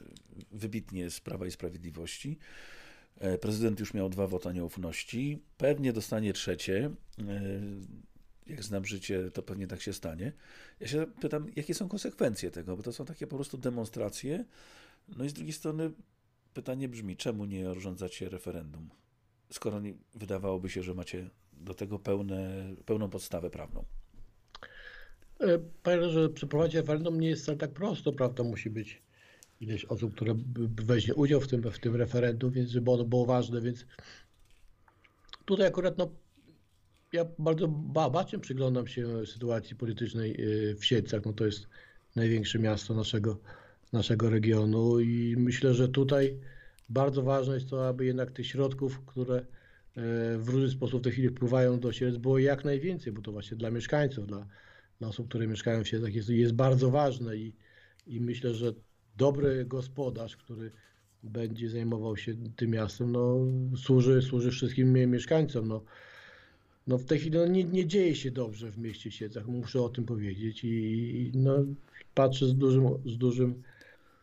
wybitnie z Prawa i Sprawiedliwości. E, Prezydent już miał dwa wota nieufności, pewnie dostanie trzecie. E, Jak znam życie, to pewnie tak się stanie. Ja się pytam, jakie są konsekwencje tego, bo to są takie po prostu demonstracje. No i z drugiej strony pytanie brzmi, czemu nie urządzacie referendum? Skoro nie, wydawałoby się, że macie do tego pełne, pełną podstawę prawną. E, Panie, że przeprowadzić referendum nie jest wcale tak prosto, prawda? Musi być ileś osób, które weźmie udział w tym, w tym referendum, więc żeby ono było ważne, więc tutaj akurat no, ja bardzo ba- bacznie przyglądam się sytuacji politycznej y, w Siedlcach, no to jest największe miasto naszego, naszego regionu i myślę, że tutaj bardzo ważne jest to, aby jednak tych środków, które e, w różny sposób w tej chwili wpływają do Siedlc było jak najwięcej, bo to właśnie dla mieszkańców, dla, dla osób, które mieszkają w Siedlcach jest, jest bardzo ważne i, i myślę, że dobry gospodarz, który będzie zajmował się tym miastem, no, służy, służy wszystkim mie- mieszkańcom. No, no w tej chwili no, nie, nie dzieje się dobrze w mieście Siedzach, muszę o tym powiedzieć i, i no, patrzę z dużym, z dużym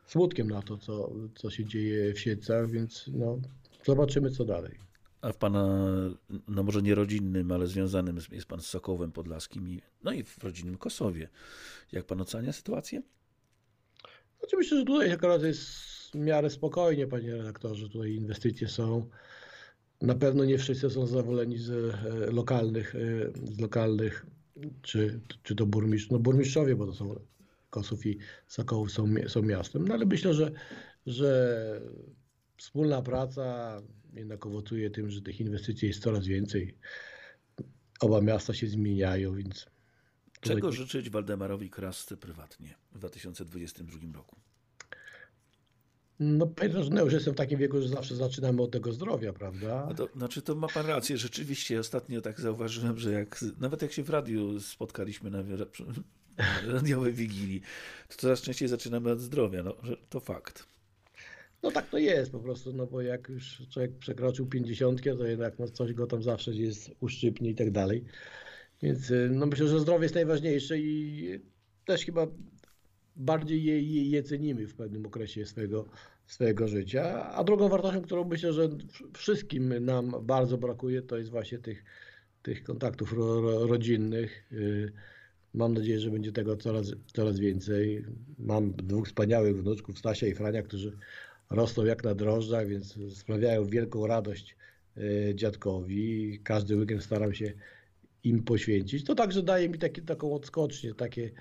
smutkiem na to, co, co się dzieje w Siedzach, więc no, zobaczymy co dalej. A w pana, no może nie rodzinnym, ale związanym jest pan z Sokołem Podlaskim i, no i w rodzinnym Kosowie. Jak pan ocenia sytuację? Myślę, że tutaj akurat jest w miarę spokojnie, panie redaktorze. Tutaj inwestycje są. Na pewno nie wszyscy są zadowoleni z e, lokalnych, e, z lokalnych czy, czy to burmistrz, no burmistrzowie, bo to są Kosów i Sokołów są, są miastem, no ale myślę, że, że wspólna praca jednak owocuje tym, że tych inwestycji jest coraz więcej. Oba miasta się zmieniają, więc tutaj- Czego życzyć Waldemarowi Krasce prywatnie w 2022 roku? No, no już jestem w takim wieku, że zawsze zaczynamy od tego zdrowia, prawda? To, znaczy, to ma pan rację. Rzeczywiście ostatnio tak zauważyłem, że jak, nawet jak się w radiu spotkaliśmy na radiowej wigilii, to coraz częściej zaczynamy od zdrowia. No, to fakt. No tak to jest po prostu, no bo jak już człowiek przekroczył 50, to jednak no, coś go tam zawsze jest uszczypnie i tak dalej. Więc y, no myślę, że zdrowie jest najważniejsze i też chyba bardziej je, je, je cenimy w pewnym okresie swojego, swojego życia. A drugą wartością, którą myślę, że wszystkim nam bardzo brakuje, to jest właśnie tych, tych kontaktów ro, ro, rodzinnych. Y, Mam nadzieję, że będzie tego coraz, coraz więcej. Mam dwóch wspaniałych wnuczków, Stasia i Frania, którzy rosną jak na drożdżach, więc sprawiają wielką radość e, dziadkowi. Każdy weekend staram się im poświęcić. To także daje mi taki, taką odskocznię, takie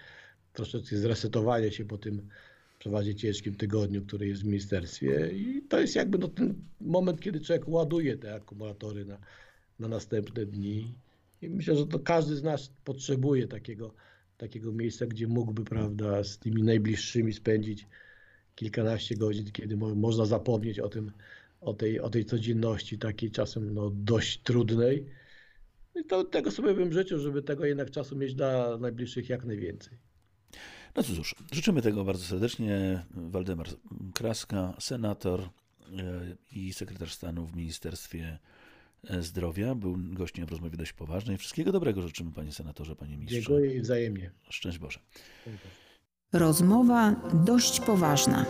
troszeczkę zresetowanie się po tym przeważnie ciężkim tygodniu, który jest w ministerstwie. I to jest jakby no, ten moment, kiedy człowiek ładuje te akumulatory na, na następne dni. I myślę, że to każdy z nas potrzebuje takiego, takiego miejsca, gdzie mógłby, prawda, z tymi najbliższymi spędzić kilkanaście godzin, kiedy mo można zapomnieć o tym, o tej, o tej codzienności, takiej czasem no, dość trudnej. I to, tego sobie bym życzył, żeby tego jednak czasu mieć dla najbliższych jak najwięcej. No cóż, życzymy tego bardzo serdecznie. Waldemar Kraska, senator e, i sekretarz stanu w Ministerstwie e, Zdrowia. Był gościem w rozmowie dość poważnej. Wszystkiego dobrego życzymy, panie senatorze, panie ministrze. Dziękuję i wzajemnie. Szczęść Boże. Rozmowa dość poważna.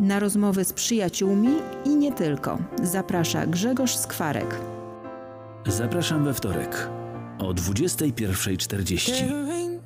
Na rozmowy z przyjaciółmi i nie tylko zaprasza Grzegorz Skwarek. Zapraszam we wtorek o 21.40. Can rain